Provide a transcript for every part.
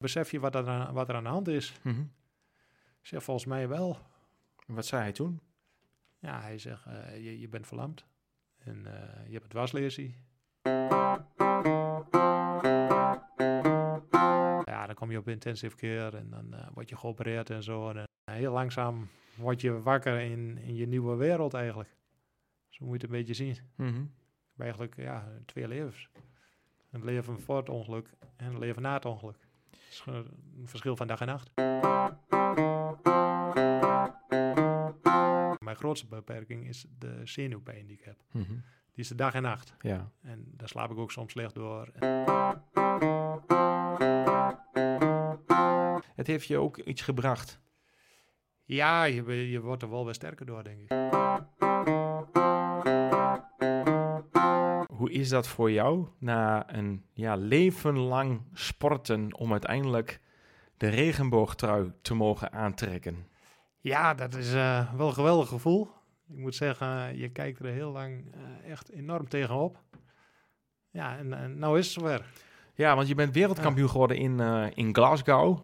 Besef je wat er, aan, wat er aan de hand is? Mhm. Ik zeg, volgens mij wel. Wat zei hij toen? Ja, hij zegt, eh, je, je bent verlamd. En eh, je hebt het dwarslesie. Ja, dan kom je op intensive care en dan eh, word je geopereerd en zo. En heel langzaam word je wakker in, in je nieuwe wereld eigenlijk. Zo moet je het een beetje zien. Mhm. Eigenlijk, ja, twee levens. Een leven voor het ongeluk en een leven na het ongeluk. Is een verschil van dag en nacht. Mijn grootste beperking is de zenuwpijn die ik heb. Mhm. Die is de dag en nacht. Ja. En daar slaap ik ook soms slecht door. Het heeft je ook iets gebracht. Ja, je, je wordt er wel weer sterker door, denk ik. Hoe is dat voor jou na een ja, leven lang sporten om uiteindelijk de regenboogtrui te mogen aantrekken? Ja, dat is eh, wel een geweldig gevoel. Ik moet zeggen, je kijkt er heel lang eh, echt enorm tegenop. Ja, en, en nou is het zover. Ja, want je bent wereldkampioen geworden in, eh, in Glasgow.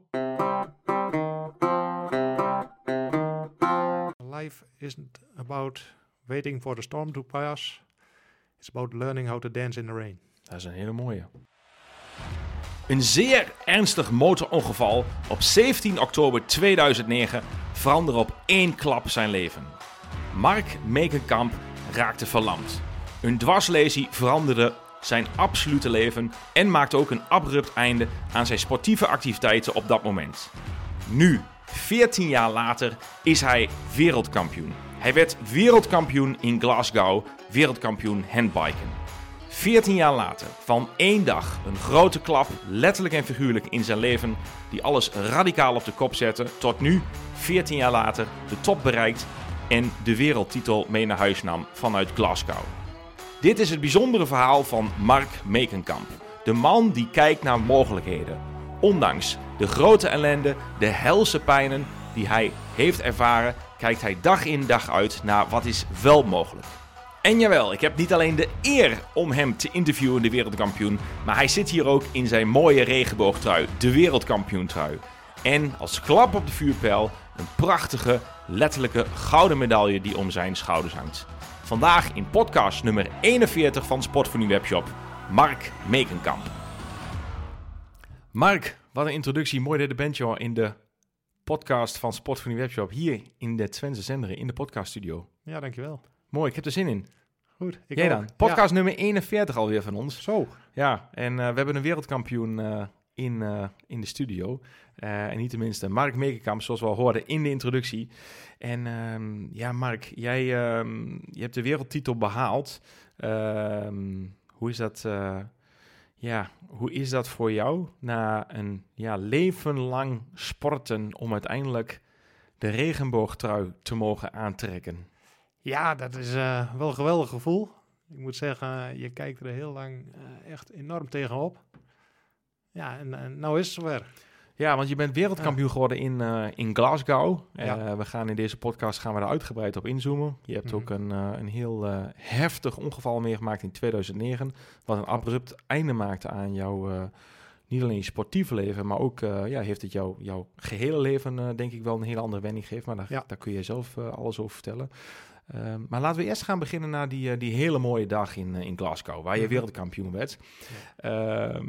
Life isn't about waiting for the storm to pass. About learning how to dance in the rain. Dat is een hele mooie. Een zeer ernstig motorongeval op 17 oktober 2009 veranderde op één klap zijn leven. Mark Mekenkamp raakte verlamd. Een dwarslesie veranderde zijn absolute leven en maakte ook een abrupt einde aan zijn sportieve activiteiten op dat moment. Nu, 14 jaar later, is hij wereldkampioen. Hij werd wereldkampioen in Glasgow, wereldkampioen handbiken. 14 jaar later, van één dag, een grote klap, letterlijk en figuurlijk in zijn leven, die alles radicaal op de kop zette, tot nu, 14 jaar later, de top bereikt en de wereldtitel mee naar huis nam vanuit Glasgow. Dit is het bijzondere verhaal van Mark Mekenkamp, de man die kijkt naar mogelijkheden. Ondanks de grote ellende, de helse pijnen die hij heeft ervaren, kijkt hij dag in dag uit naar wat is wel mogelijk. En jawel, ik heb niet alleen de eer om hem te interviewen, de wereldkampioen, maar hij zit hier ook in zijn mooie regenboogtrui, de wereldkampioentrui. En als klap op de vuurpijl een prachtige, letterlijke gouden medaille die om zijn schouders hangt. Vandaag in podcast nummer 41 van Sport voor Nu Webshop, Mark Mekenkamp. Mark, wat een introductie. Mooi dat je bent, joh, in de podcast van Sport voor Nu Webshop. Hier in de Twentse Zenderen, in de podcaststudio. Ja, dankjewel. Mooi, ik heb er zin in. Goed. Ik Jij ook. dan? Podcast nummer 41 alweer van ons. Zo. Ja, en eh, we hebben een wereldkampioen eh, in, eh, in de studio. En niet tenminste, Mark Mekenkamp, zoals we al hoorden in de introductie. En ehm, ja, Mark, jij ehm, je hebt de wereldtitel behaald. Ehm, hoe is dat... eh, ja, hoe is dat voor jou na een ja, leven lang sporten om uiteindelijk de regenboogtrui te mogen aantrekken? Ja, dat is eh, wel een geweldig gevoel. Ik moet zeggen, je kijkt er heel lang eh, echt enorm tegenop. Ja, en, en nou is het zover. Ja, want je bent wereldkampioen geworden in, eh, in Glasgow. Ja. Eh, we gaan in deze podcast gaan we daar uitgebreid op inzoomen. Je hebt Mhm. ook een, eh, een heel heftig ongeval meegemaakt in 2009. Wat een abrupt einde maakte aan jouw, niet alleen je sportieve leven, maar ook ja, heeft het jou, jouw gehele leven denk ik wel een hele andere wending gegeven. Maar daar, Ja. daar kun je zelf alles over vertellen. Ehm, maar laten we eerst gaan beginnen naar die, die hele mooie dag in, in Glasgow, waar je Mhm. wereldkampioen werd. Ehm,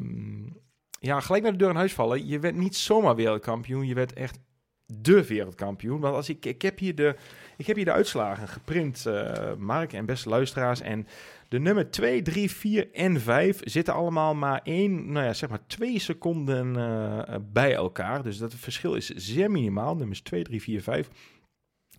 ja, gelijk naar de deur in huis vallen. Je werd niet zomaar wereldkampioen, je werd echt de wereldkampioen. Want als ik, ik, heb hier de, ik heb hier de uitslagen geprint, eh, Mark en beste luisteraars. En de nummer 2, 3, 4 en 5 zitten allemaal maar één, nou ja, zeg maar twee seconden eh, bij elkaar. Dus dat verschil is zeer minimaal. Nummers 2, 3, 4, 5.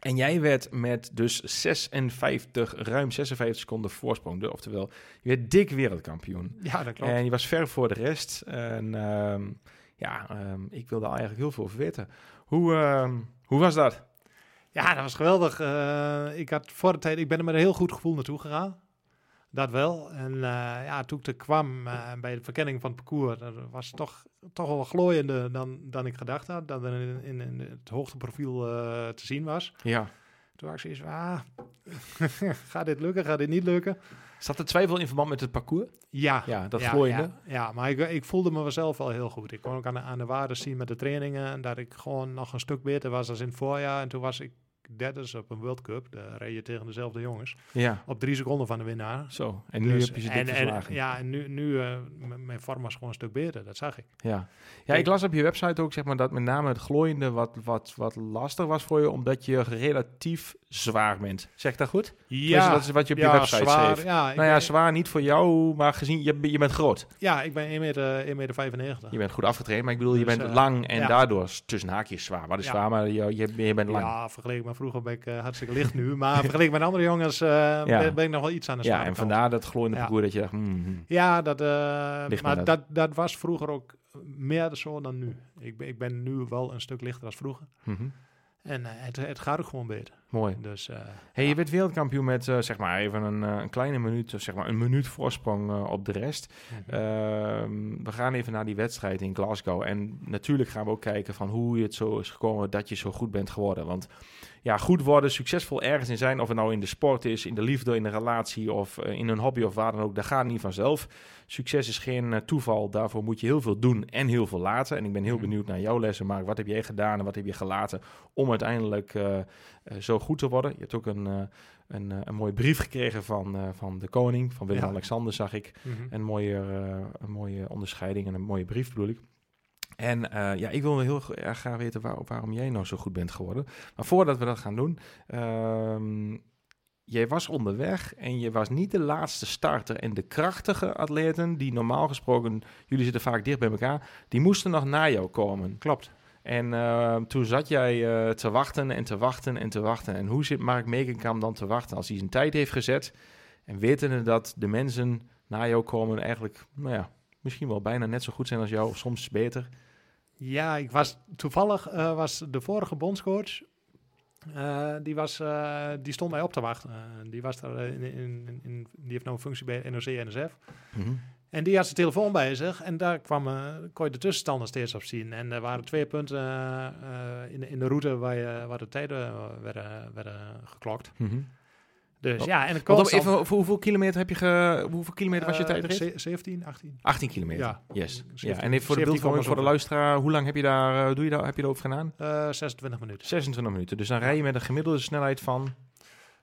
En jij werd met dus 56, ruim 56 seconden voorsprong. de- Oftewel, je werd dik wereldkampioen. Ja, dat klopt. En je was ver voor de rest. En ehm, ja, ehm, ik wilde eigenlijk heel veel weten. Hoe, ehm, hoe was dat? Ja, dat was geweldig. Eh, ik had voor de tijd, ik ben er met een heel goed gevoel naartoe gegaan. Dat wel. En eh, ja, toen ik er kwam eh, bij de verkenning van het parcours, dat was toch, toch wel glooiender dan, dan ik gedacht had. Dat er in, in, in het hoogteprofiel eh te zien was. Ja, Toen had ik zoiets ah, gaat dit lukken, gaat dit niet lukken? Zat er twijfel in verband met het parcours? Ja, Ja, dat ja, glooiende. Ja, ja, maar ik, ik voelde me zelf wel heel goed. Ik kon ook aan de, aan de waarde zien met de trainingen en dat ik gewoon nog een stuk beter was dan in het voorjaar. En toen was ik derde op een World Cup. Daar reed je tegen dezelfde jongens. Ja, Op drie seconden van de winnaar. zo. En nu Dus- heb je ze en, verslagen. Ja, en nu, nu eh, mijn vorm was gewoon een stuk beter. Dat zag ik. Ja. ja, ik las op je website ook zeg maar, dat met name het glooiende wat, wat, wat lastig was voor je, omdat je relatief zwaar bent. Zeg ik dat goed? Tenminste, dat is wat je op je website zwaar, schreef. Ja, Nou ja, ben, zwaar niet voor jou, maar gezien je, je bent groot. ja, ik ben 1 meter, 1 meter 95. Je bent goed afgetraind, maar ik bedoel, je Dus, bent eh, lang en ja. daardoor is tussen haakjes zwaar. Wat is Ja. zwaar, maar je, je, je bent lang. Ja, Ja, vergeleken met vroeger ben ik eh, hartstikke licht nu. Maar vergeleken met andere jongens eh, Ja. ben, ben ik nog wel iets aan de zware en vandaar dat glooiende Ja. parcours dat je dacht, hmm, hmm. Ja, dat, eh, maar dat, dat was vroeger ook meer zo dan nu. Ik ben, ik ben nu wel een stuk lichter dan vroeger. Mhm. En eh, het, het gaat ook gewoon beter. Mooi. Dus, eh, Hey, ja. je werd wereldkampioen met eh, zeg maar even een, eh, een kleine minuut, of zeg maar een minuut voorsprong op de rest. Mhm. Ehm, we gaan even naar die wedstrijd in Glasgow. En natuurlijk gaan we ook kijken van hoe het zo is gekomen dat je zo goed bent geworden. Want ja, goed worden, succesvol ergens in zijn, of het nou in de sport is, in de liefde, in de relatie of in een hobby of waar dan ook, dat gaat niet vanzelf. Succes is geen toeval, daarvoor moet je heel veel doen en heel veel laten. En ik ben heel Mhm. benieuwd naar jouw lessen, Mark. Wat heb jij gedaan en wat heb je gelaten om uiteindelijk zo goed te worden? Je hebt ook een, eh, een, eh, een mooie brief gekregen van, eh, van de koning, van Willem-Alexander zag ik. Mhm. Een mooie, eh, een mooie onderscheiding en een mooie brief bedoel ik. En eh, ja, ik wil heel erg graag weten waar- waarom jij nou zo goed bent geworden. Maar voordat we dat gaan doen, ehm, jij was onderweg en je was niet de laatste starter. En de krachtige atleten, die normaal gesproken, jullie zitten vaak dicht bij elkaar, die moesten nog na jou komen. Klopt. En eh, toen zat jij eh, te wachten en te wachten en te wachten. En hoe zit Mark Mekenkamp dan te wachten als hij zijn tijd heeft gezet en wetende dat de mensen na jou komen eigenlijk, nou ja, misschien wel bijna net zo goed zijn als jou, of soms beter. Ja, ik was toevallig eh, was de vorige bondscoach. eh, die, was, die stond mij op te wachten. Die, was daar in, in, in, die heeft nou een functie bij NOC-NSF. En die had zijn telefoon bij zich en daar kwam, eh, kon je de tussenstanden steeds op zien. En er waren twee punten eh, in, de- in de route waar, je, waar de tijden eh, werden, werden geklokt. Mhm. Dus ja, en de om constant- even, voor hoeveel kilometer heb je ge, hoeveel kilometer was je tijdrit? ze- 17, 18. 18 kilometer. Ja. Yes. Ja. 17 En even voor de voor, 17,7. voor de luisteraar, hoe lang heb je daar, eh, doe je daar, heb je erover gedaan? Eh 26 minuten. 26 minuten. Dus dan rij je met een gemiddelde snelheid van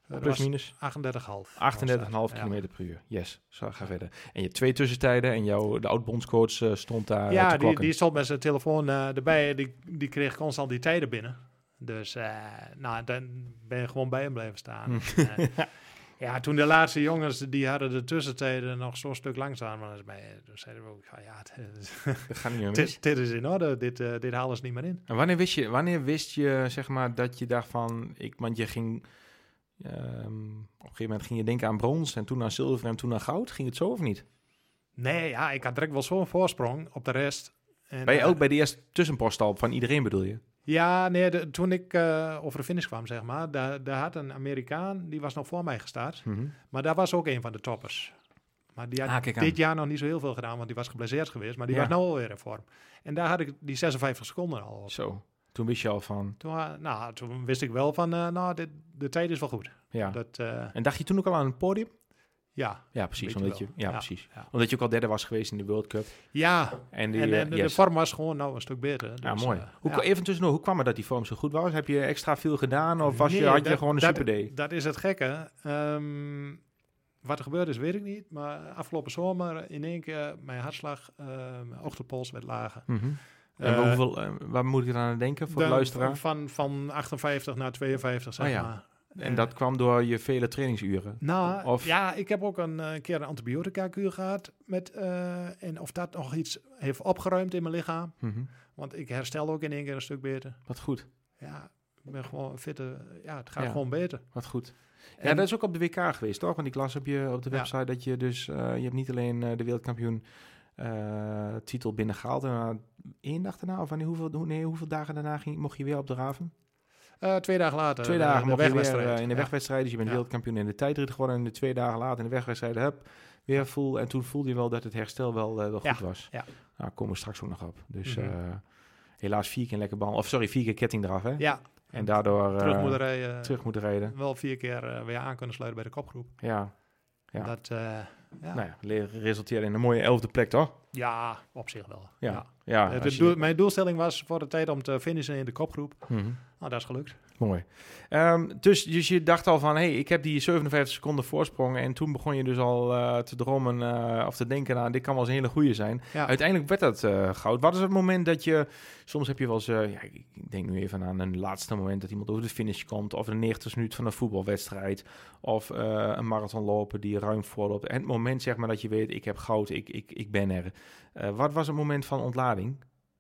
plus minus 38,5. 38,5 Ja. kilometer per uur. Yes, zo ga verder. En je twee tussentijden en jouw, de oud-bondscoach eh, stond daar eh, Ja, te die, die stond met zijn telefoon eh, erbij. Die, die kreeg constant die tijden binnen. Dus eh, nou, dan ben je gewoon bij hem blijven staan. Eh, ja, toen de laatste jongens, die hadden de tussentijden nog zo'n stuk langzamer dan mij. Dus zeiden we ook, ja, ja het- gaat niet meer mis. dit, dit is in orde. Dit, eh, dit halen ze niet meer in. En wanneer wist je, wanneer wist je zeg maar, dat je dacht van... Ik, want je ging... ehm, op een gegeven moment ging je denken aan brons en toen aan zilver en toen aan goud. Ging het zo of niet? Nee, ja, ik had direct wel zo'n voorsprong op de rest. En, Ben je eh, ook bij de eerste tussenpost al van iedereen bedoel je? Ja, nee, de- toen ik eh, over de finish kwam, zeg maar, daar, daar had een Amerikaan, die was nog voor mij gestart. Maar daar was ook een van de toppers. Maar die had Ah, aan. dit jaar nog niet zo heel veel gedaan, want die was geblesseerd geweest. Maar die Ja. was nou alweer in vorm. En daar had ik die 56 seconden al. op. Zo. Toen wist je al van... Toen, wa- nou, toen wist ik wel van, eh, nou, dit, de tijd is wel goed. Ja. Dat, eh, En dacht je toen ook al aan het podium? ja. Ja, precies. Omdat je, ja, Ja, precies. ja. Omdat je ook al derde was geweest in de World Cup. Ja, En, die, en, eh, en de vorm was gewoon nou een stuk beter. Ja, Dus, mooi. eh, Hoe, ja. Even tussendoor, hoe kwam het dat die vorm zo goed was? Heb je extra veel gedaan of was je, had je gewoon een dat- super day? Dat is het gekke. Ehm, wat er gebeurd is, weet ik niet. Maar afgelopen zomer in één keer mijn hartslag, eh, mijn ochtendpols werd lager. Mhm. En Eh, hoeveel, eh, waar moet ik dan aan denken voor de luisteraar? Van, van 58 naar 52, zeg Oh ja. maar. En Eh, dat kwam door je vele trainingsuren? Nou, Of- ja, ik heb ook een keer een antibiotica-kuur gehad. Met, en of dat nog iets heeft opgeruimd in mijn lichaam. Mhm. Want ik herstel ook in één keer een stuk beter. Wat goed, Ja, ik ben gewoon fitter. Ja, het gaat Ja. gewoon beter. wat goed. Ja, En- dat is ook op de WK geweest, toch? Want ik las op, je, op de Ja. website dat je dus... je hebt niet alleen de wereldkampioen eh, titel binnengehaald. En één dag daarna, of hoeveel, hoe- nee, hoeveel dagen daarna ging, mocht je weer op de raven? Eh, twee dagen later. Twee de- dagen de mocht je weer wegwedstrijd. eh, in de wegwedstrijd. Dus je bent Ja. wereldkampioen in de tijdrit geworden. En de twee dagen later in de wegwedstrijd, hup, weer voel. En toen voelde je wel dat het herstel wel, eh, goed was. ja. Nou, komen we straks ook nog op. Dus Mhm. eh, helaas vier keer lekker bal. Of sorry, vier keer ketting eraf, hè? Ja, En daardoor eh, terug moeten rijden. terug rijden. Wel vier keer eh, weer aan kunnen sluiten bij de kopgroep. Ja. Ja. Dat, eh, ja. Nou ja, resulteerde in een mooie elfde plek, toch? ja, op zich wel. Ja. Ja. Ja, de als je- doel- mijn doelstelling was voor de tijd om te finishen in de kopgroep. Mhm. Nou, dat is gelukt. Mooi. Ehm, dus, dus je dacht al van, hé, hey, ik heb die 57 seconden voorsprong. En toen begon je dus al eh, te dromen eh, of te denken, nou, dit kan wel eens een hele goede zijn. Ja. Uiteindelijk werd dat eh, goud. Wat is het moment dat je, soms heb je wel eens, ja, ik denk nu even aan een laatste moment dat iemand over de finish komt. Of een 90 minuut van een voetbalwedstrijd. Of een marathon lopen die ruim voorloopt. En het moment zeg maar dat je weet, ik heb goud, ik, ik, ik ben er. Wat was het moment van ontlading?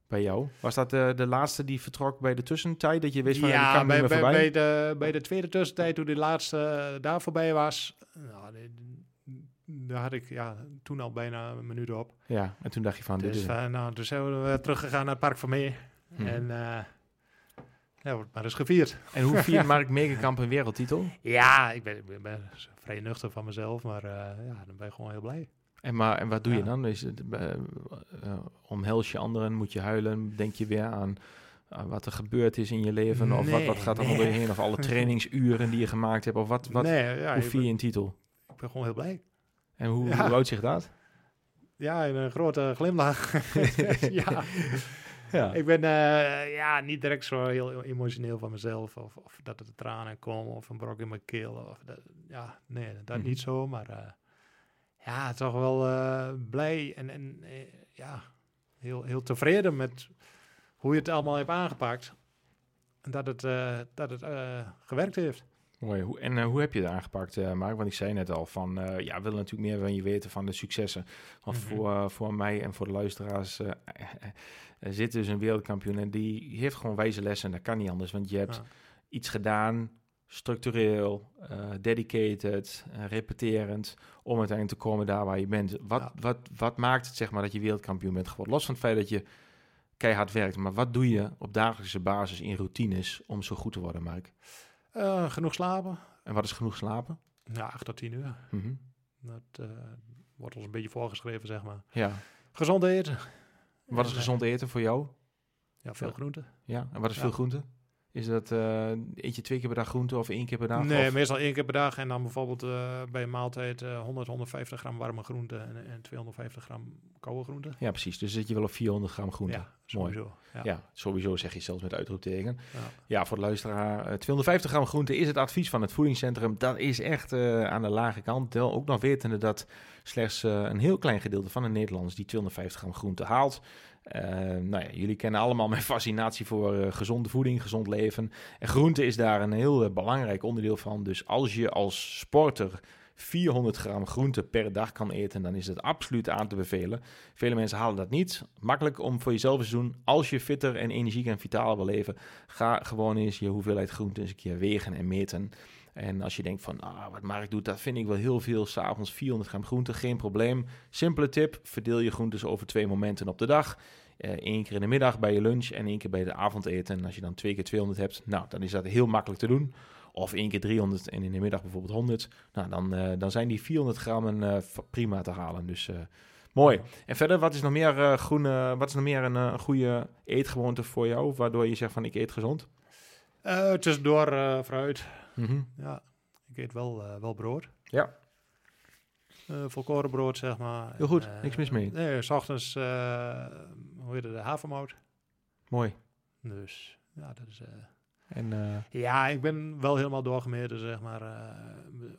Bij jou? Was dat de, de laatste die vertrok bij de tussentijd? Dat je wist van, ja, kan bij, niet meer bij, voorbij? bij, de, bij de tweede tussentijd, toen die laatste eh, daar voorbij was, nou, die- daar had ik ja, toen al bijna een minuut op. Ja, en toen dacht je van, dit Dus, is eh, nou, dus zijn we teruggegaan naar het Park van Meer. Hm. En eh ja, wordt maar eens gevierd. En hoe viert Mark Megenkamp een wereldtitel? Ja, ik ben, ik ben- vrij nuchter van mezelf, maar eh, ja, dan ben je gewoon heel blij. En, maar, en wat doe je dan? Is het, eh, eh, omhels je anderen? Moet je huilen? Denk je weer aan, wat er gebeurd is in je leven? of wat, wat Nee, gaat er door je nee. heen? Of alle trainingsuren die je gemaakt hebt? Of wat, wat, nee, ja, hoe vier je een titel? ik ben gewoon heel blij. En hoe, Ja. hoe houdt zich dat? Ja, en een grote glimlach. ja, Ja. ik ben eh, ja, niet direct zo heel emotioneel van mezelf. Of, of dat er tranen komen of een brok in mijn keel. Of dat, ja, nee, dat Mhm. niet zo. Maar ja, toch wel eh, blij en, en eh, ja, heel, heel tevreden met hoe je het allemaal hebt aangepakt. En dat het, eh, dat het gewerkt heeft. Mooi. Hoe, en hoe heb je het aangepakt, Mark? Want ik zei net al van, ja, we willen natuurlijk meer van je weten van de successen. Want Mhm. voor, voor mij en voor de luisteraars zit dus een wereldkampioen en die heeft gewoon wijze lessen. Dat kan niet anders, want je hebt iets gedaan, structureel, eh, dedicated, eh, repeterend, om uiteindelijk te komen daar waar je bent. Wat, Ja. wat, wat maakt het zeg maar dat je wereldkampioen bent geworden? Los van het feit dat je keihard werkt, maar wat doe je op dagelijkse basis in routines om zo goed te worden, Mark? Eh, genoeg slapen. En wat is genoeg slapen? Ja, 8 tot 10 uur. Mhm. Dat wordt ons een beetje voorgeschreven, zeg maar. Ja. Gezond eten. Wat is gezond eten voor jou? Ja, veel Ja. groenten. Ja. En wat is Ja. veel groente? Is dat, eh eet je twee keer per dag groente of één keer per dag? Nee, Of- meestal één keer per dag. En dan bijvoorbeeld eh, bij een maaltijd eh 100, 150 gram warme groenten en, en 250 gram koude groenten. Ja, precies. Dus zit je wel op 400 gram groente. Ja, sowieso. Ja. Ja, sowieso zeg je zelfs met uitroepteken. Ja. Ja, voor de luisteraar, eh, 250 gram groente is het advies van het voedingscentrum. Dat is echt eh, aan de lage kant. Wel ook nog wetende dat slechts eh, een heel klein gedeelte van de Nederlanders die 250 gram groente haalt. Eh, nou ja, jullie kennen allemaal mijn fascinatie voor eh, gezonde voeding, gezond leven. En groente is daar een heel eh, belangrijk onderdeel van. Dus als je als sporter 400 gram groente per dag kan eten, dan is het absoluut aan te bevelen. Vele mensen halen dat niet. Makkelijk om voor jezelf eens te doen. Als je fitter en energiek en vitaal wil leven, ga gewoon eens je hoeveelheid groente eens een keer wegen en meten. En als je denkt van, ah, wat Mark doet, dat vind ik wel heel veel. S'avonds 400 gram groente, geen probleem. Simpele tip, verdeel je groentes over twee momenten op de dag. Eén keer in de middag bij je lunch en één keer bij de avondeten. En als je dan twee keer 200 hebt, nou, dan is dat heel makkelijk te doen. Of één keer 300 en in de middag bijvoorbeeld 100. Nou, dan, eh, dan zijn die 400 grammen eh, v- prima te halen. Dus eh, mooi. En verder, wat is nog meer, eh, groene, wat is nog meer een, eh, goede eetgewoonte voor jou? Waardoor je zegt van, ik eet gezond? Eh, tussendoor eh, Mhm. Ja, ik eet wel, eh, wel brood. Ja. Eh volkoren brood, zeg maar. Heel goed, eh, niks mis mee. Nee, s ochtends, hoe heet het, de havermout. Mooi. Dus, ja, dat is... eh, En Ja, ik ben wel helemaal doorgemeten, zeg maar.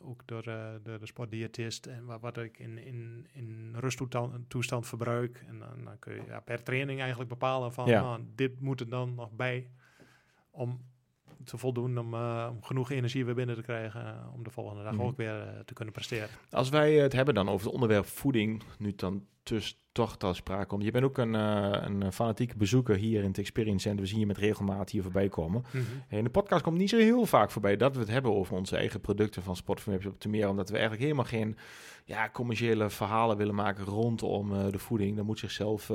ook door, door de sportdiëtist. En wat, wat ik in, in, in rusttoestand toestand verbruik. En dan, dan kun je ja, per training eigenlijk bepalen van... Ja. nou, dit moet er dan nog bij om te voldoen... om, eh, om genoeg energie weer binnen te krijgen... eh, om de volgende dag Mhm. ook weer eh, te kunnen presteren. Als wij het hebben dan over het onderwerp voeding, nu dan dus toch ter sprake komt. Je bent ook een, een fanatieke bezoeker hier in het Experience Center. We zien je met regelmaat hier voorbij komen. In de podcast komt niet zo heel vaak voorbij dat we het hebben over onze eigen producten van Sportfilm op te meer. Omdat we eigenlijk helemaal geen ja, commerciële verhalen willen maken rondom de voeding. Dat moet zichzelf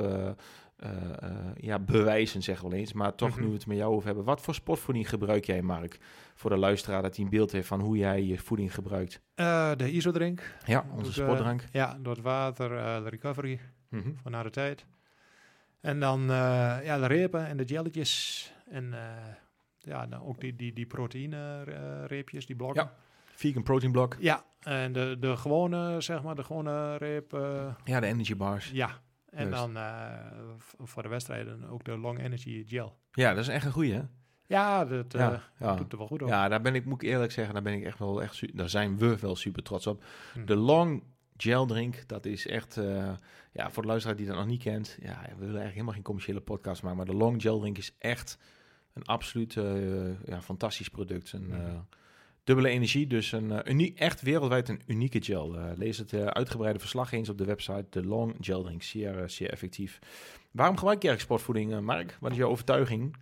eh, eh, ja, bewijzen, zeggen we wel eens. Maar toch, Mhm. nu we het met jou over hebben. Wat voor sportvoeding gebruik jij, Mark? Voor de luisteraar dat hij een beeld heeft van hoe jij je voeding gebruikt. Eh, de isodrink. Ja, onze sportdrank. Ja, door het water, de recovery Mhm. voor na de tijd. En dan ja, de repen en de jelletjes. En ja, dan ook die, die, die proteïne reepjes, die blokken. Ja. Vegan protein block. Ja, en de, de gewone, zeg maar, de gewone reep. Ja, de energy bars. ja. En dan eh, voor de wedstrijden ook de Long Energy Gel. Ja, dat is echt een goeie, hè? Ja, dat eh, Ja, ja. doet er wel goed op. Ja, daar ben ik, moet ik eerlijk zeggen, daar ben ik echt wel echt, daar zijn we wel super trots op. Hm. De long gel drink, dat is echt, eh, ja, voor de luisteraar die dat nog niet kent, ja, we willen eigenlijk helemaal geen commerciële podcast maken, maar de long gel drink is echt een absoluut ja, fantastisch product. Een Mhm. Dubbele energie, dus een eh, unie, echt wereldwijd een unieke gel. Eh, lees het eh, uitgebreide verslag eens op de website. De long gel drink, zeer, zeer effectief. Waarom gebruik je eigenlijk sportvoeding, Mark? Wat is jouw overtuiging?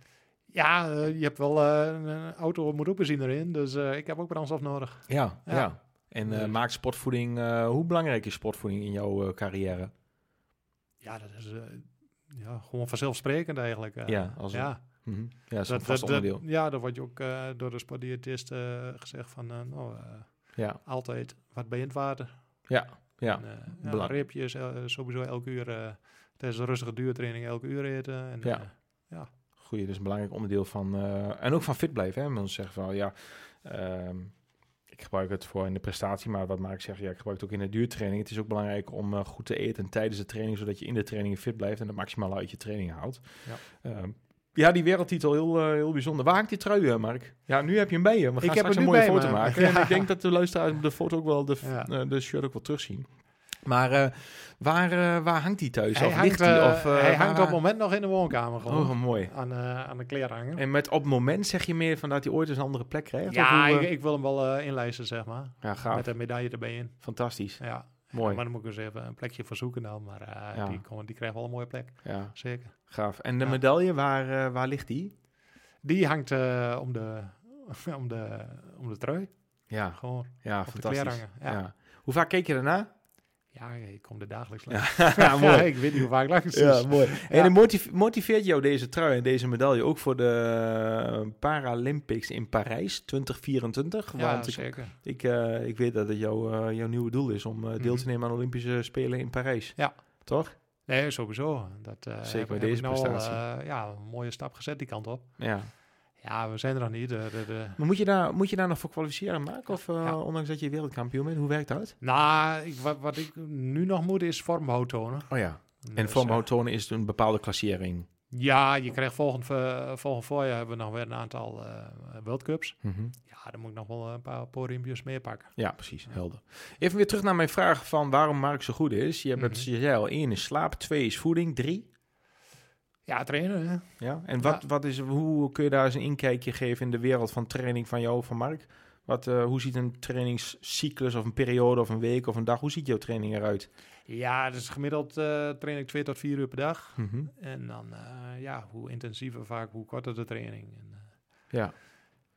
Ja, je hebt wel een auto moet ook benzine erin, dus ik heb ook brandstof nodig. Ja, ja. Ja. En Dus- maakt sportvoeding, hoe belangrijk is sportvoeding in jouw carrière? Ja, dat is ja, gewoon vanzelfsprekend eigenlijk. Ja, als een- ja. Mhm. Ja, dat is een Dat, vast dat- onderdeel. ja, dan wordt je ook eh, door de sportdiëtist eh, gezegd van, eh, nou, Ja, altijd wat bij in het water. ja, ja. En, ja, sowieso elke uur, tijdens een rustige duurtraining elke uur eten. En, Ja. eh, Goeie, dus een belangrijk onderdeel van... en ook van fit blijven, hè. Mensen zeggen van, ja... ehm, ik gebruik het voor in de prestatie, maar wat Mark zegt, ja, ik gebruik het ook in de duurtraining. Het is ook belangrijk om goed te eten tijdens de training, zodat je in de training fit blijft en het maximale uit je training haalt. Ja. Ehm, ja, die wereldtitel heel, eh, heel bijzonder. Waar hangt die trui, eh, Mark? Ja, nu heb je hem bij je. We gaan Ik heb straks een mooie foto me. maken. En ik denk dat de luisteraars de foto ook wel, de, Ja. eh, de shirt ook wel terugzien. Maar waar, waar hangt die thuis? hij of hangt, ligt die? Of, hij hangt op het moment nog in de woonkamer gewoon. Oh, mooi. Aan, aan de kleerhanger. En met op het moment zeg je meer van dat hij ooit eens een andere plek krijgt? Ja, of hoe, ik, ik wil hem wel inlijsten, zeg maar. ja, gaaf. Met een medaille erbij in. Fantastisch. Ja. Mooi. Maar dan moet ik eens even een plekje voor zoeken dan. Maar eh, Ja. die, komen- die krijgt wel een mooie plek. Ja, Zeker. gaaf. En de medaille, waar, eh, waar ligt die? Die hangt eh, om, de, om, de, om de trui. Ja, Gewoon ja fantastisch. Ja. Hoe vaak keek je daarna? Ja, ik kom er dagelijks langs. Ja, Ja, mooi. ik weet niet hoe vaak langs Ja, is. mooi. En Ja. motiveert jou deze trui en deze medaille ook voor de Paralympics in Parijs 2024? Ja, Want ik, zeker. ik, eh, ik weet dat het jouw, eh, jouw nieuwe doel is om eh, deel te Mhm. nemen aan Olympische Spelen in Parijs. Ja. Toch? Nee, sowieso. Dat, Zeker bij deze nou prestatie. ja, een mooie stap gezet die kant op. Ja. Ja, we zijn er nog niet. De, de, de- Maar moet je daar, moet je daar nog voor kwalificeren, Mark? Of eh, Ja. ondanks dat je wereldkampioen bent? Hoe werkt dat? Nou, ik, wat, wat ik nu nog moet is vormbehoud tonen. Oh ja. En Dus, vormbehoud tonen is een bepaalde klassering. eh, ja, je krijgt volgend, eh, volgend voorjaar hebben we nog weer een aantal eh World Cups. Mhm. Ja, dan moet ik nog wel een paar podiumpjes meer pakken. Ja, precies. Helder. Even weer terug naar mijn vraag van waarom Mark zo goed is. Je hebt het, Mhm. je zei al, één is slaap, twee is voeding, drie. Ja, trainen. Hè? Ja. En wat, Ja. wat is, hoe kun je daar eens een inkijkje geven in de wereld van training van jou, van Mark? Wat, eh, hoe ziet een trainingscyclus of een periode of een week of een dag, hoe ziet jouw training eruit? Ja, dus gemiddeld eh, train ik twee tot vier uur per dag. Mhm. En dan, eh, ja, hoe intensiever vaak, hoe korter de training. En, eh, Ja.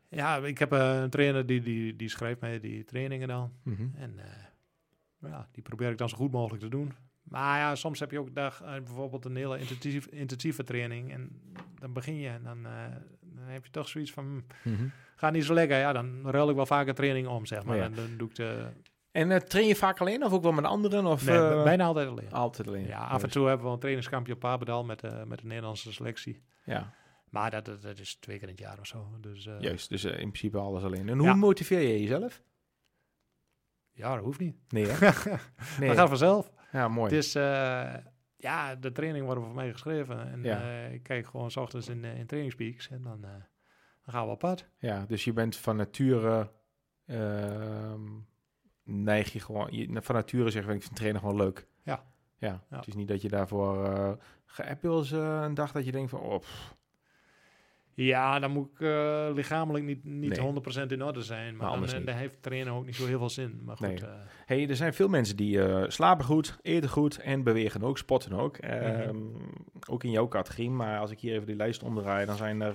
ja, ik heb een trainer die, die, die schrijft mij die trainingen dan. Mhm. En eh, ja, die probeer ik dan zo goed mogelijk te doen. Maar ja, soms heb je ook dag, eh, bijvoorbeeld een hele intensief, intensieve training. En dan begin je en dan, eh, dan heb je toch zoiets van, gaat niet zo lekker. Ja, dan ruil ik wel vaker training om, zeg maar. Oh ja. En dan doe ik de, En eh, train je vaak alleen of ook wel met anderen? Of, nee, eh, bijna altijd alleen. Altijd alleen. Ja, af en toe hebben we een trainingskampje op Papendal met, eh, met de Nederlandse selectie. Ja, Maar dat, dat, dat is twee keer in het jaar of zo. Dus eh, juist. Dus in principe alles alleen. En hoe Ja. motiveer je jezelf? Ja, dat hoeft niet. Nee, hè? Nee. Dat gaat vanzelf. Ja, mooi. Het is, eh, ja, de training wordt voor mij geschreven. En Ja. eh, ik kijk gewoon s ochtends in, eh, in trainingspeaks en dan, dan gaan we op pad. Ja, dus je bent van nature... ehm, neig je gewoon... Je, van nature zeg ik, ik vind trainen gewoon leuk. Ja. Ja, Ja. het is niet dat je daarvoor... ga- heb je wel eens een dag dat je denkt van... Oh, pff, Ja, dan moet ik eh, lichamelijk niet, niet Nee. 100% in orde zijn. Maar, Maar dan, anders eh, dan heeft trainen ook niet zo heel veel zin. Maar goed, Nee. eh, hey, er zijn veel mensen die slapen goed, eten goed en bewegen ook, sporten ook. Mhm. Ehm, Ook in jouw categorie. Maar als ik hier even die lijst omdraai, dan zijn er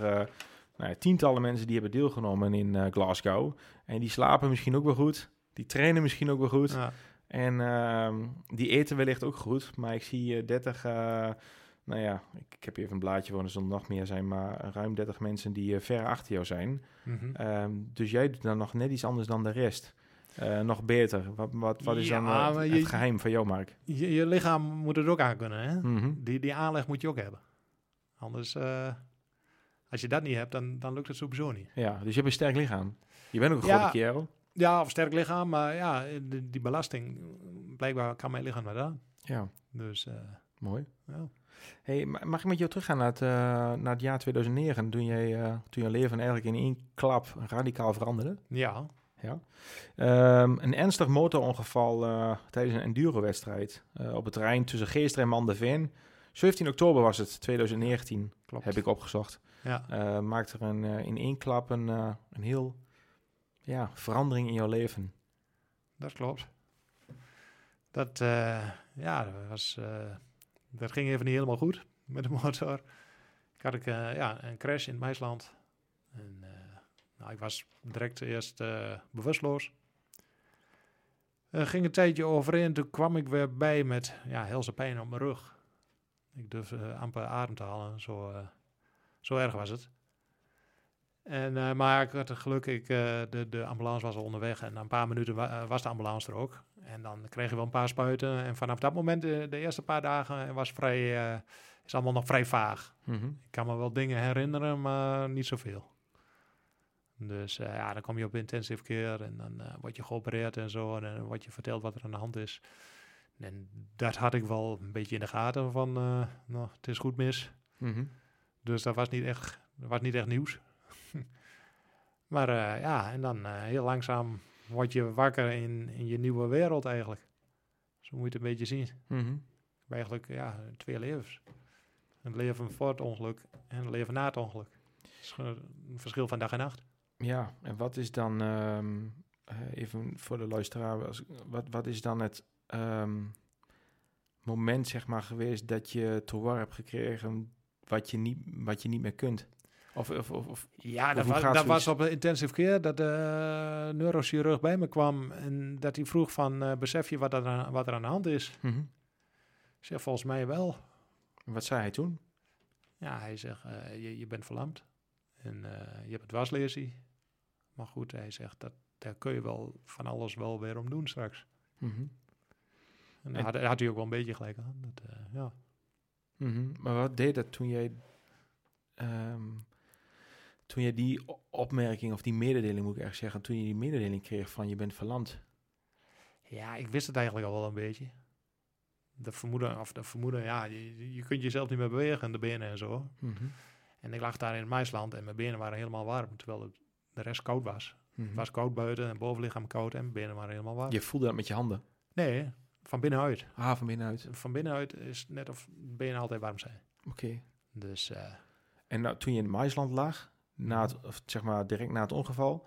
nou ja, tientallen mensen die hebben deelgenomen in Glasgow. En die slapen misschien ook wel goed. Die trainen misschien ook wel goed. ja. En ehm, die eten wellicht ook goed. Maar ik zie eh, 30, eh, nou ja, ik, ik heb hier even een blaadje voor, er zullen nog meer zijn. Maar ruim 30 mensen die eh, ver achter jou zijn. Mhm. Ehm, dus jij doet dan nog net iets anders dan de rest. Eh, nog beter. Wat, wat, wat is Ja, dan eh, het, geheim van jou, Mark? je, je lichaam moet het ook aan kunnen. Hè? Mhm. Die, die aanleg moet je ook hebben. Anders, als je dat niet hebt, dan, dan lukt het sowieso niet. Ja, dus je hebt een sterk lichaam. Je bent ook een Ja. grote kerel. Ja, of sterk lichaam, maar ja, die, die belasting, blijkbaar kan mijn lichaam maar aan. Ja, Dus mooi. ja. Hey, ma- mag ik met jou teruggaan naar het, eh, naar het jaar 2009, toen, jij, eh, toen je leven eigenlijk in één klap radicaal veranderde? ja, Ja. Ehm, een ernstig motorongeval eh, tijdens een enduro-wedstrijd op het terrein tussen Geester en Mandeveen. 17 oktober was het, 2019, klopt. heb ik opgezocht. Ja. Maakte er een, in één klap een, een heel ja, verandering in jouw leven. Dat klopt. Dat, ja, dat, was, dat ging even niet helemaal goed met de motor. Ik had ik, eh, ja, een crash in het. En, eh, nou, ik was direct eerst eh, bewusteloos. Ging een tijdje overheen. Toen kwam ik weer bij met ja, helse pijn op mijn rug. Ik durfde amper adem te halen. Zo, zo erg was het. En, eh, maar ik had het geluk, ik, eh, de, de ambulance was al onderweg en na een paar minuten wa- eh, was de ambulance er ook. En dan kreeg je wel een paar spuiten. En vanaf dat moment, de eerste paar dagen, was vrij, is allemaal nog vrij vaag. Mhm. Ik kan me wel dingen herinneren, maar niet zoveel. Dus ja, dan kom je op intensive care en dan word je geopereerd en zo. En dan wordt je verteld wat er aan de hand is. En dat had ik wel een beetje in de gaten van, nou, het is goed mis. Mhm. Dus dat was niet echt, dat was niet echt nieuws. Maar eh, ja, en dan eh, heel langzaam word je wakker in, in je nieuwe wereld eigenlijk. Zo moet je het een beetje zien. Ik heb eigenlijk ja, twee levens. Een leven voor het ongeluk en een leven na het ongeluk. Is een verschil van dag en nacht. Ja, en wat is dan, ehm, eh, even voor de luisteraar, als- wat, wat is dan het ehm, moment zeg maar geweest dat je te horen hebt gekregen wat je niet, wat je niet meer kunt? Of, of, of, Ja, dat, was, dat was op een intensive care dat de neurochirurg bij me kwam. En dat hij vroeg van, eh, besef je wat er, aan, wat er aan de hand is? Mhm. Ik zeg, volgens mij wel. wat zei hij toen? Ja, hij zegt, eh, je, je bent verlamd en eh, je hebt een dwarslesie. Maar goed, hij zegt, dat, daar kun je wel van alles wel weer om doen straks. Mhm. En En- daar had, had hij ook wel een beetje gelijk aan. Dat, ja. Mhm. Maar wat deed dat toen jij, ehm, toen jij die opmerking of die mededeling moet ik echt zeggen, toen je die mededeling kreeg van je bent verlamd? ja, ik wist het eigenlijk al wel een beetje. De vermoeden, of de vermoeden, ja, je, je kunt jezelf niet meer bewegen, de benen en zo. Mhm. En ik lag daar in het maisland en mijn benen waren helemaal warm, terwijl de rest koud was. Mhm. Het was koud buiten en bovenlichaam koud en mijn benen waren helemaal warm. Je voelde dat met je handen? Nee, van binnenuit. Ah, van binnenuit. Van binnenuit is net of benen altijd warm zijn. Oké. Dus eh, En nou, toen je in het maisland lag, na het, of zeg maar direct na het ongeval,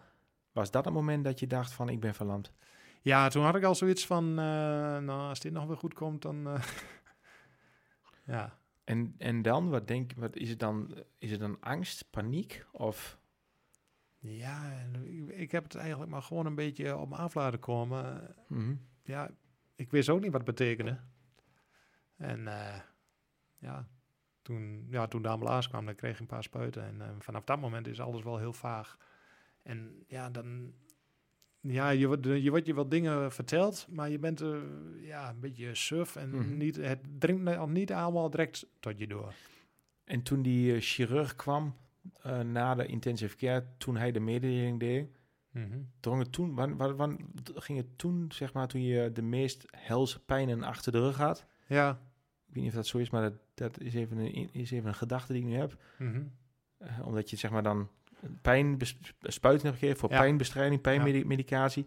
was dat het moment dat je dacht van ik ben verlamd? ja, toen had ik al zoiets van, eh, nou, als dit nog weer goed komt, dan... eh, ja, En, en dan, wat denk wat is het dan? Is het dan angst, paniek of? ja ik heb het eigenlijk maar gewoon een beetje op me af laten komen. Mhm. Ja, ik wist ook niet wat het betekende. En eh, ja, toen, ja, toen de ambulance kwam, dan kreeg ik een paar spuiten. En eh, vanaf dat moment is alles wel heel vaag. En ja, dan... Ja, je, wordt- je wordt je wel dingen verteld, maar je bent ja, een beetje suf. En Mhm. niet, het dringt al niet allemaal direct tot je door. En toen die eh, chirurg kwam eh, na de intensive care, toen hij de mededeling deed, drong het toen, wan, wan, wan- ging het toen, zeg maar, toen je de meest helse pijnen achter de rug had? Ja. Ik weet niet of dat zo is, maar dat, dat is, even een, is even een gedachte die ik nu heb. Mhm. Eh, omdat je zeg maar dan pijn spuiten hebt gegeven voor Ja. pijnbestrijding, pijnmedicatie.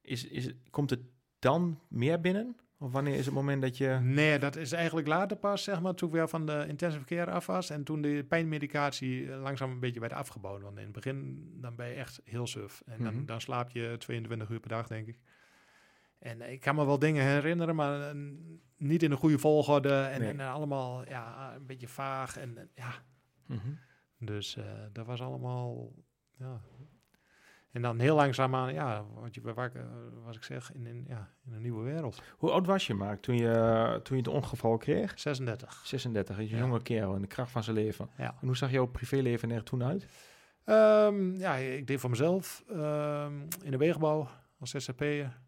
Is, is, komt het dan meer binnen? Of wanneer is het moment dat je... Nee, dat is eigenlijk later pas, zeg maar, toen ik weer van de intensive care af was. En toen de pijnmedicatie eh, langzaam een beetje werd afgebouwd. Want in het begin, dan ben je echt heel suf. En dan, Mhm. dan slaap je 22 uur per dag, denk ik. En ik kan me wel dingen herinneren, maar eh, niet in de goede volgorde. En, Nee. en allemaal, ja, een beetje vaag. En ja, Mhm. dus eh, dat was allemaal, ja... En dan heel langzaam aan, ja, word je wakker, eh, wat ik zeg, in, in, ja, in een nieuwe wereld. Hoe oud was je, Mark, toen je, toen je het ongeval kreeg? 36. 36, is een Ja. jonge kerel in de kracht van zijn leven. Ja. En hoe zag jouw privéleven er toen uit? Ehm, ja, ik deed voor mezelf ehm, in de wegenbouw als ZZP'er.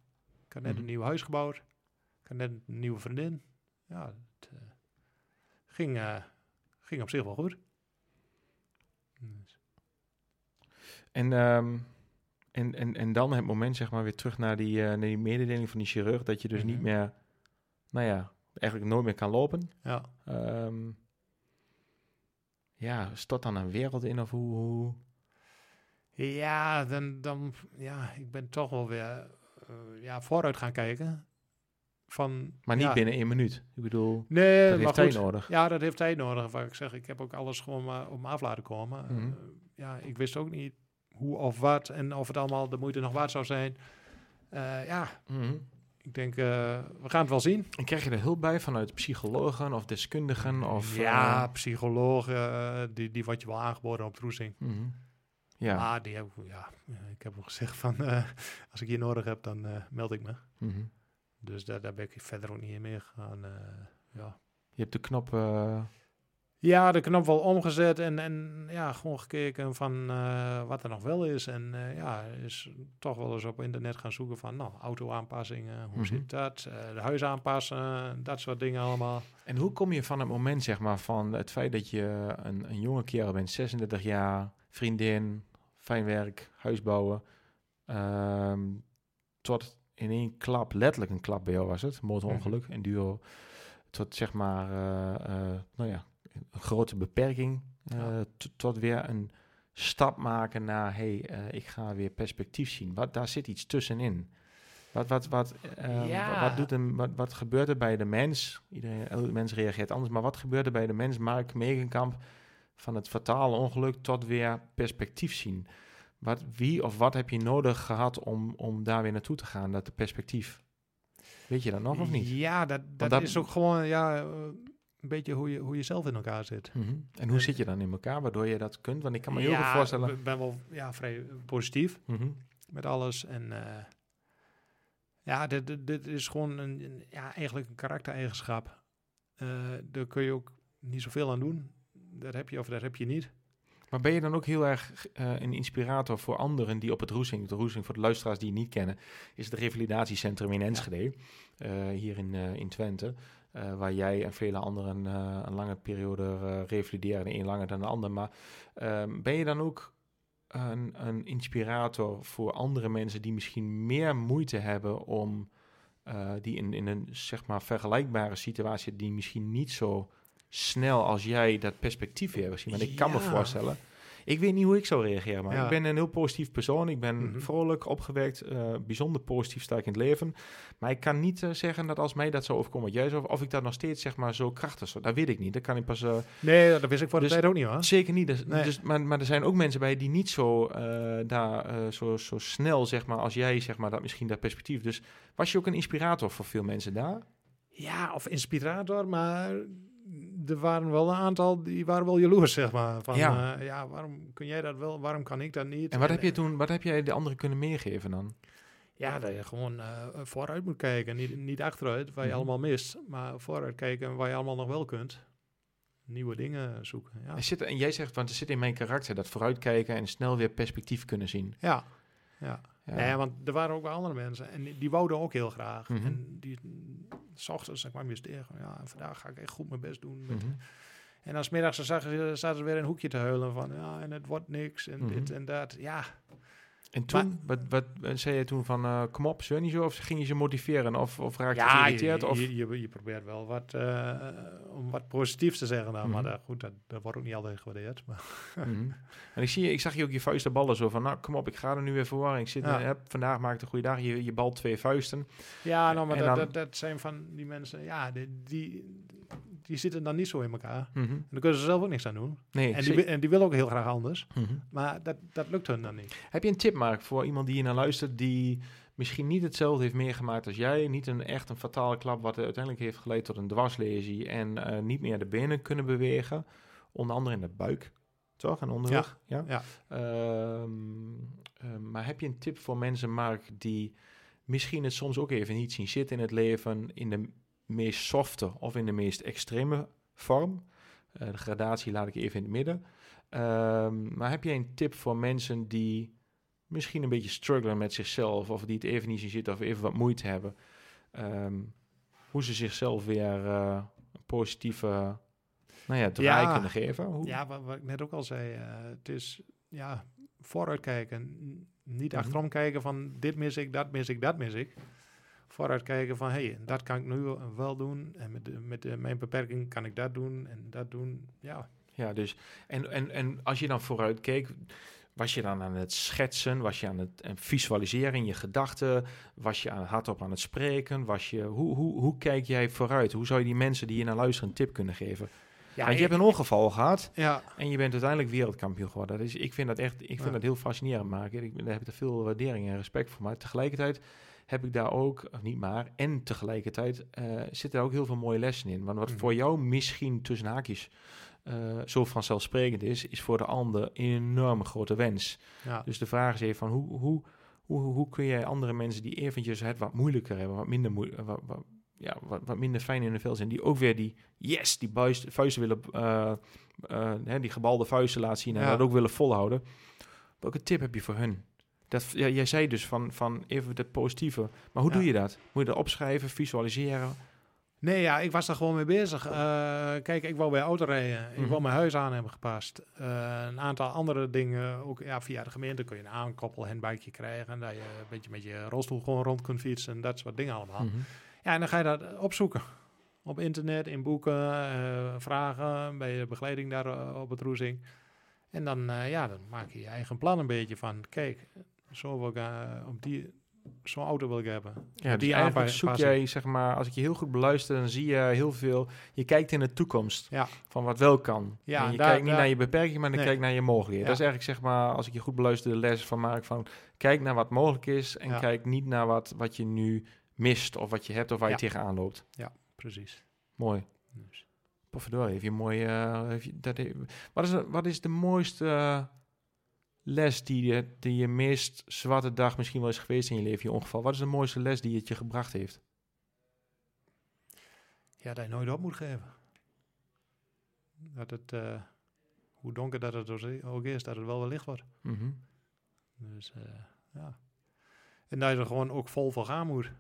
Ik had net Mhm. een nieuw huis gebouwd. Ik had net een nieuwe vriendin. Ja, het eh, ging, eh, ging op zich wel goed. Dus, En ehm, En, en, en dan het moment, zeg maar, weer terug naar die, eh, naar die mededeling van die chirurg, dat je dus niet Mhm. meer, nou ja, eigenlijk nooit meer kan lopen. Ja. Ehm, ja, stort dan een wereld in of hoe? hoe? Ja, dan, dan, ja, ik ben toch wel weer ja, vooruit gaan kijken. Van, Maar niet ja, binnen één minuut. Ik bedoel, Nee, dat heeft tijd nodig. Ja, dat heeft tijd nodig. Waar ik zeg, ik heb ook alles gewoon maar op me af laten komen. Mhm. Eh, ja, ik wist ook niet hoe of wat en of het allemaal de moeite nog waard zou zijn. Eh, ja, Mhm. ik denk, eh, we gaan het wel zien. En krijg je er hulp bij vanuit psychologen of deskundigen? Of, ja, psychologen, die, die wordt je wel aangeboden op troezing. mhm. Ja. Maar die heb, ja, ik heb hem gezegd van, als ik hier nodig heb, dan meld ik me. Dus daar, daar ben ik verder ook niet in meegegaan. eh ja. Je hebt de knop... eh, ja, de knop wel omgezet en, en ja, gewoon gekeken van eh, wat er nog wel is. En ja, is toch wel eens op internet gaan zoeken van, nou, auto-aanpassingen, hoe Mhm. zit dat? De huis aanpassen, dat soort dingen allemaal. En hoe kom je van het moment, zeg maar, van het feit dat je een, een jonge kerel bent, 36 jaar, vriendin, fijn werk, huis bouwen, ehm, tot in één klap, letterlijk een klap bij jou was het, motorongeluk, en duo, tot zeg maar, eh, eh, nou ja, een grote beperking, eh, Ja. tot weer een stap maken naar, hey, eh, ik ga weer perspectief zien. Wat, daar zit iets tussenin. Wat, wat, wat, eh, Ja. wat, doet een, wat, wat gebeurt er bij de mens? Iedereen, elke mens reageert anders, maar wat gebeurt er bij de mens, Mark Megenkamp, van het fatale ongeluk tot weer perspectief zien? Wat, wie of wat heb je nodig gehad om, om daar weer naartoe te gaan, dat perspectief? Weet je dat nog of niet? Ja, dat, dat, dat- is ook gewoon ja, eh, een beetje hoe je, hoe je zelf in elkaar zit. Mhm. En hoe En- zit je dan in elkaar, waardoor je dat kunt? Want ik kan me heel ja, goed voorstellen... Ik ben wel ja, vrij positief. Mhm. met alles. En eh, ja, dit, dit, dit is gewoon een, een- ja, eigenlijk een karaktereigenschap. Eh daar kun je ook niet zoveel aan doen. Dat heb je of dat heb je niet. Maar ben je dan ook heel erg eh, een inspirator voor anderen die op het Roesing, de Roesing voor de luisteraars die het niet kennen, is het revalidatiecentrum in Enschede, eh, hier in, eh, in Twente, waar jij en vele anderen een lange periode revalideren, de een langer dan de ander. Maar ehm, ben je dan ook een, een inspirator voor andere mensen die misschien meer moeite hebben om, die in, in een zeg maar vergelijkbare situatie, die misschien niet zo snel als jij dat perspectief weer zien. Want ik kan me voorstellen. Ik weet niet hoe ik zou reageren, maar Ja. ik ben een heel positief persoon. Ik ben Mhm. vrolijk, opgewekt, eh, bijzonder positief sta ik in het leven. Maar ik kan niet eh, zeggen dat als mij dat zou overkomen, wat jij zou, of ik dat nog steeds zeg maar zo krachtig zou. Dat weet ik niet. Dat kan ik pas. eh, Nee, dat wist ik voor de Dus- tijd ook niet hoor. zeker niet. Dus, Nee. dus, maar, maar er zijn ook mensen bij die niet zo daar zo, zo snel zeg maar als jij zeg maar dat misschien dat perspectief. Dus was je ook een inspirator voor veel mensen daar? Ja, of inspirator, maar er waren wel een aantal die waren wel jaloers, zeg maar. Van, Ja. ja. ja, waarom kun jij dat wel, waarom kan ik dat niet? En wat heb je eh, toen? Wat heb jij de anderen kunnen meegeven dan? Ja, dat je gewoon eh, vooruit moet kijken. Niet, niet achteruit, waar je Mhm. allemaal mist. Maar vooruit kijken waar je allemaal nog wel kunt. Nieuwe dingen zoeken. Ja, Er zit, en jij zegt, want er zit in mijn karakter dat vooruitkijken en snel weer perspectief kunnen zien. ja. ja. Ja. Nee, want er waren ook wel andere mensen. En die, die wouden ook heel graag. Mhm. En die, s ochtends, dan kwam je eens tegen. Ja, vandaag ga ik echt goed mijn best doen. Met, Mhm. En zagen ze, zaten ze weer in een hoekje te huilen van... Ja, en het wordt niks en Mhm. dit en dat. Ja, En toen, wat, wat, wat zei je toen van, eh, kom op, zeur niet zo? Of ging je ze motiveren? Of, of raak je ja je, geïrriteerd? Of, je, je, je probeert wel wat, eh, om wat positiefs te zeggen. Dan. Maar Mhm. dat, goed, dat, dat wordt ook niet altijd gewaardeerd. Maar Mhm. En ik, zie, je- ik zag je ook je vuisten ballen zo van, nou kom op, ik ga er nu weer voor. Ik zit, Ja. eh, heb, vandaag maak ik een goede dag. Je, je balt twee vuisten. Ja, nou, maar dat, dan- dat, dat zijn van die mensen, ja, die, die, die zitten dan niet zo in elkaar. Mhm. En daar kunnen ze zelf ook niks aan doen. Nee, En die, en die willen ook heel graag anders. Mhm. Maar dat, dat lukt hun dan niet. Heb je een tip, Mark, voor iemand die hier naar luistert, die misschien niet hetzelfde heeft meegemaakt als jij, niet een echt een fatale klap wat uiteindelijk heeft geleid tot een dwarslesie en eh, niet meer de benen kunnen bewegen, onder andere in de buik, toch? En onderrug, ja. ja. Ehm, eh, maar heb je een tip voor mensen, Mark, die misschien het soms ook even niet zien zitten in het leven, in de meest softe of in de meest extreme vorm? Eh, de gradatie laat ik even in het midden. Ehm, maar heb jij een tip voor mensen die misschien een beetje struggelen met zichzelf, of die het even niet zien zitten, of even wat moeite hebben, Ehm, hoe ze zichzelf weer eh, een positieve nou ja, draai Ja. kunnen geven? Hoe? Ja, wat, wat ik net ook al zei, eh, het is ja, vooruit kijken. N- Niet Mhm. achterom kijken van dit mis ik, dat mis ik, dat mis ik. Vooruit kijken van hé, hey, dat kan ik nu wel doen. En met, de, met de, mijn beperking kan ik dat doen en dat doen. Ja, Ja, dus en, en, en als je dan vooruit keek, was je dan aan het schetsen, was je aan het en visualiseren in je gedachten, was je aan, hardop aan het spreken, was je, hoe, hoe, hoe kijk jij vooruit? Hoe zou je die mensen die hier naar luisteren een tip kunnen geven? ja Want je ik- hebt een ongeval gehad ja, en je bent uiteindelijk wereldkampioen geworden. Dat is, ik vind dat echt, ik vind Ja. dat heel fascinerend maken. Ik daar heb ik er veel waardering en respect voor. Maar tegelijkertijd heb ik daar ook, of niet maar, en tegelijkertijd eh zitten er ook heel veel mooie lessen in. Want wat Mhm. voor jou misschien tussen haakjes eh, zo vanzelfsprekend is, is voor de ander een enorme grote wens. ja. Dus de vraag is even van hoe, hoe, hoe, hoe kun jij andere mensen die eventjes het wat moeilijker hebben, wat minder, wat, wat, ja, wat, wat minder fijn in de vel zijn, die ook weer die yes, die vuist, vuisten willen, eh, hè, die gebalde vuisten laten zien en Ja. dat ook willen volhouden. Welke tip heb je voor hun? Dat, ja, jij zei dus van, van even het positieve, maar hoe Ja. doe je dat? Moet je dat opschrijven, visualiseren? Nee, ja, ik was daar gewoon mee bezig. Eh, kijk, ik wou bij autorijden. Ik Mhm. wou mijn huis aan hebben gepast. Eh, een aantal andere dingen, ook ja, via de gemeente kun je een aankoppel handbikeje krijgen. Dat je een beetje met je rolstoel gewoon rond kunt fietsen. Dat soort dingen allemaal. Mhm. Ja, en dan ga je dat opzoeken. Op internet, in boeken, eh, vragen, bij de begeleiding daar op het roezing. En dan, ja, dan maak je je eigen plan een beetje van, kijk, zo wil ik, eh, op die, zo'n auto wil ik hebben. Ja, dus Die eigenlijk zoek jij, zeg maar, als ik je heel goed beluister, dan zie je heel veel, je kijkt in de toekomst. Ja, van wat wel kan. Ja, en je daar- kijkt niet daar- naar je beperking, maar dan Nee. kijk naar je mogelijkheden. Ja. Dat is eigenlijk, zeg maar, als ik je goed beluister, de les van Mark van kijk naar wat mogelijk is en Ja. kijk niet naar wat, wat je nu mist of wat je hebt of waar Ja. je tegenaan loopt. precies. Mooi. Dus. Potverdorie, heeft je mooie... eh, heeft je, dat, wat, is, wat is de mooiste eh, les die je, die je meest zwarte dag misschien wel is geweest in je leven, je ongeval? Wat is de mooiste les die het je gebracht heeft? Ja, dat je nooit op moet geven. Dat het, eh, hoe donker dat het ook is, dat het wel weer licht wordt. Mhm. Dus eh, ja. En dat je er gewoon ook vol voor gaan moet.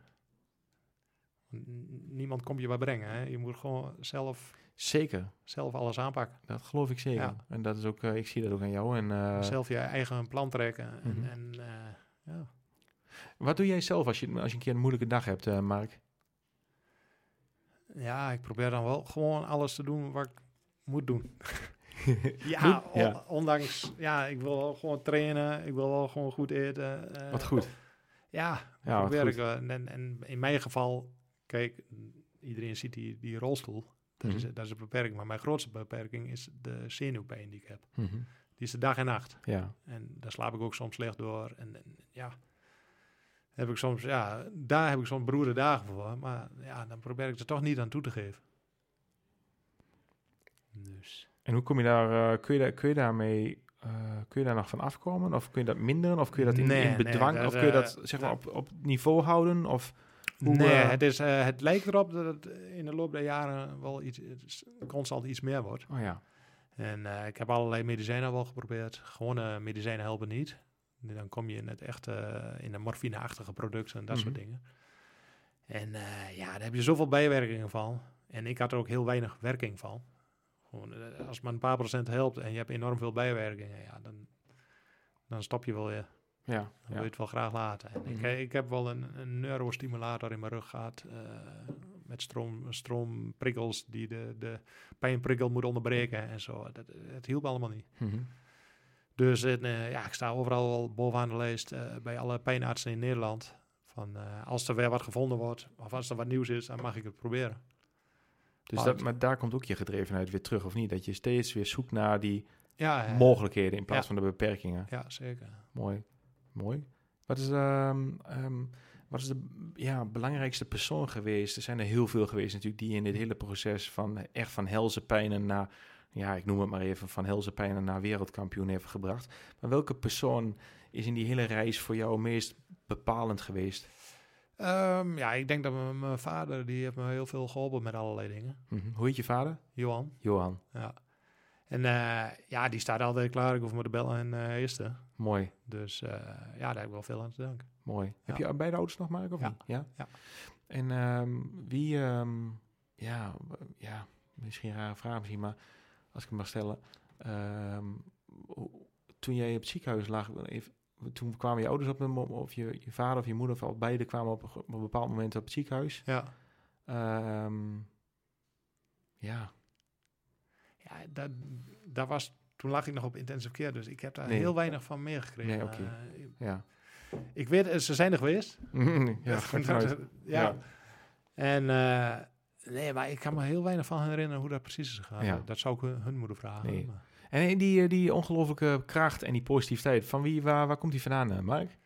Niemand komt je wat brengen. Hè? Je moet gewoon zelf, Zeker, zelf alles aanpakken. dat geloof ik zeker. Ja. En dat is ook, eh, ik zie dat ook aan jou. En, eh, zelf je eigen plan trekken. En, Mhm. en eh, ja. Wat doe jij zelf als je, als je een keer een moeilijke dag hebt, Mark? ja, ik probeer dan wel gewoon alles te doen wat ik moet doen. ja, ondanks, ja, ik wil wel gewoon trainen. Ik wil wel gewoon goed eten. Wat goed. Ja, Ja, probeer ik en, en in mijn geval, kijk, iedereen ziet die, die rolstoel. Dat, is, Mhm. dat is een beperking. Maar mijn grootste beperking is de zenuwpijn die ik heb. Mhm. Die is de dag en nacht. Ja. En daar slaap ik ook soms slecht door. En, en ja, heb ik soms, ja, daar heb ik soms beroerde dagen voor. Maar ja, dan probeer ik er toch niet aan toe te geven. Dus. En hoe kom je daar, eh, kun, je daar kun je daarmee, eh, kun je daar nog van afkomen? Of kun je dat minderen? Of kun je dat in, Nee, in nee, bedwang, dat, of kun je dat eh, zeg maar dat- op, op niveau houden? Of Hoe, nee, eh, het, is, eh, het lijkt erop dat het in de loop der jaren wel iets, constant iets meer wordt. oh ja. En eh, ik heb allerlei medicijnen wel geprobeerd. Gewone medicijnen helpen niet. Dan kom je in het echte, in de morfine-achtige producten en dat soort Mhm. dingen. En ja, daar heb je zoveel bijwerkingen van. En ik had er ook heel weinig werking van. Gewoon, als het maar een paar procent helpt en je hebt enorm veel bijwerkingen, ja, dan, dan stop je wel weer. Ja, Dan wil je het wel graag laten. En ik, Mhm. ik heb wel een, een neurostimulator in mijn rug gehad. eh, met stroom, stroomprikkels die de, de pijnprikkel moet onderbreken en zo. Dat, het hielp allemaal niet. Mhm. Dus eh, ja, ik sta overal wel bovenaan de lijst eh, bij alle pijnartsen in Nederland. Van, als er weer wat gevonden wordt, of als er wat nieuws is, dan mag ik het proberen. Dus Maar dat, maar daar komt ook je gedrevenheid weer terug, of niet? Dat je steeds weer zoekt naar die Ja, mogelijkheden in plaats ja. van de beperkingen. Ja, zeker. Mooi. Mooi. Wat is, ehm, ehm, wat is de ja, belangrijkste persoon geweest? Er zijn er heel veel geweest natuurlijk die in dit hele proces van echt van helse pijnen naar, ja, ik noem het maar even, van helse pijnen naar wereldkampioen heeft gebracht. Maar welke persoon is in die hele reis voor jou meest bepalend geweest? Ehm, ja, ik denk dat mijn, vader, die heeft me heel veel geholpen met allerlei dingen. Mhm. Hoe heet je vader? Johan. Johan. Ja. En eh, ja, die staat altijd klaar. Ik hoef maar te bellen en uh, eerste. Mooi. Dus uh, ja, daar heb ik wel veel aan te danken. Mooi. Ja. Heb je beide ouders nog, Mark, of Ja. niet? Ja. Ja. En ehm, wie, ehm, ja, ja, misschien een rare vraag misschien, maar als ik hem mag stellen. ehm, toen jij op het ziekenhuis lag, even, toen kwamen je ouders op een of je, je vader of je moeder, of beide kwamen op, een ge- op een bepaald moment op het ziekenhuis. Ja. Ja, Ja, dat, dat was, toen lag ik nog op intensive care, dus ik heb daar Nee. heel weinig van meegekregen. Nee, oké. Eh, ja. ik weet, eh, ze zijn er geweest. ja, ja. Ja. En eh, nee, maar ik kan me heel weinig van herinneren hoe dat precies is gegaan. Ja. Dat zou ik hun, hun moeten vragen. Nee. En die, die ongelofelijke kracht en die positiviteit, van wie, waar, waar komt die vandaan, Mark?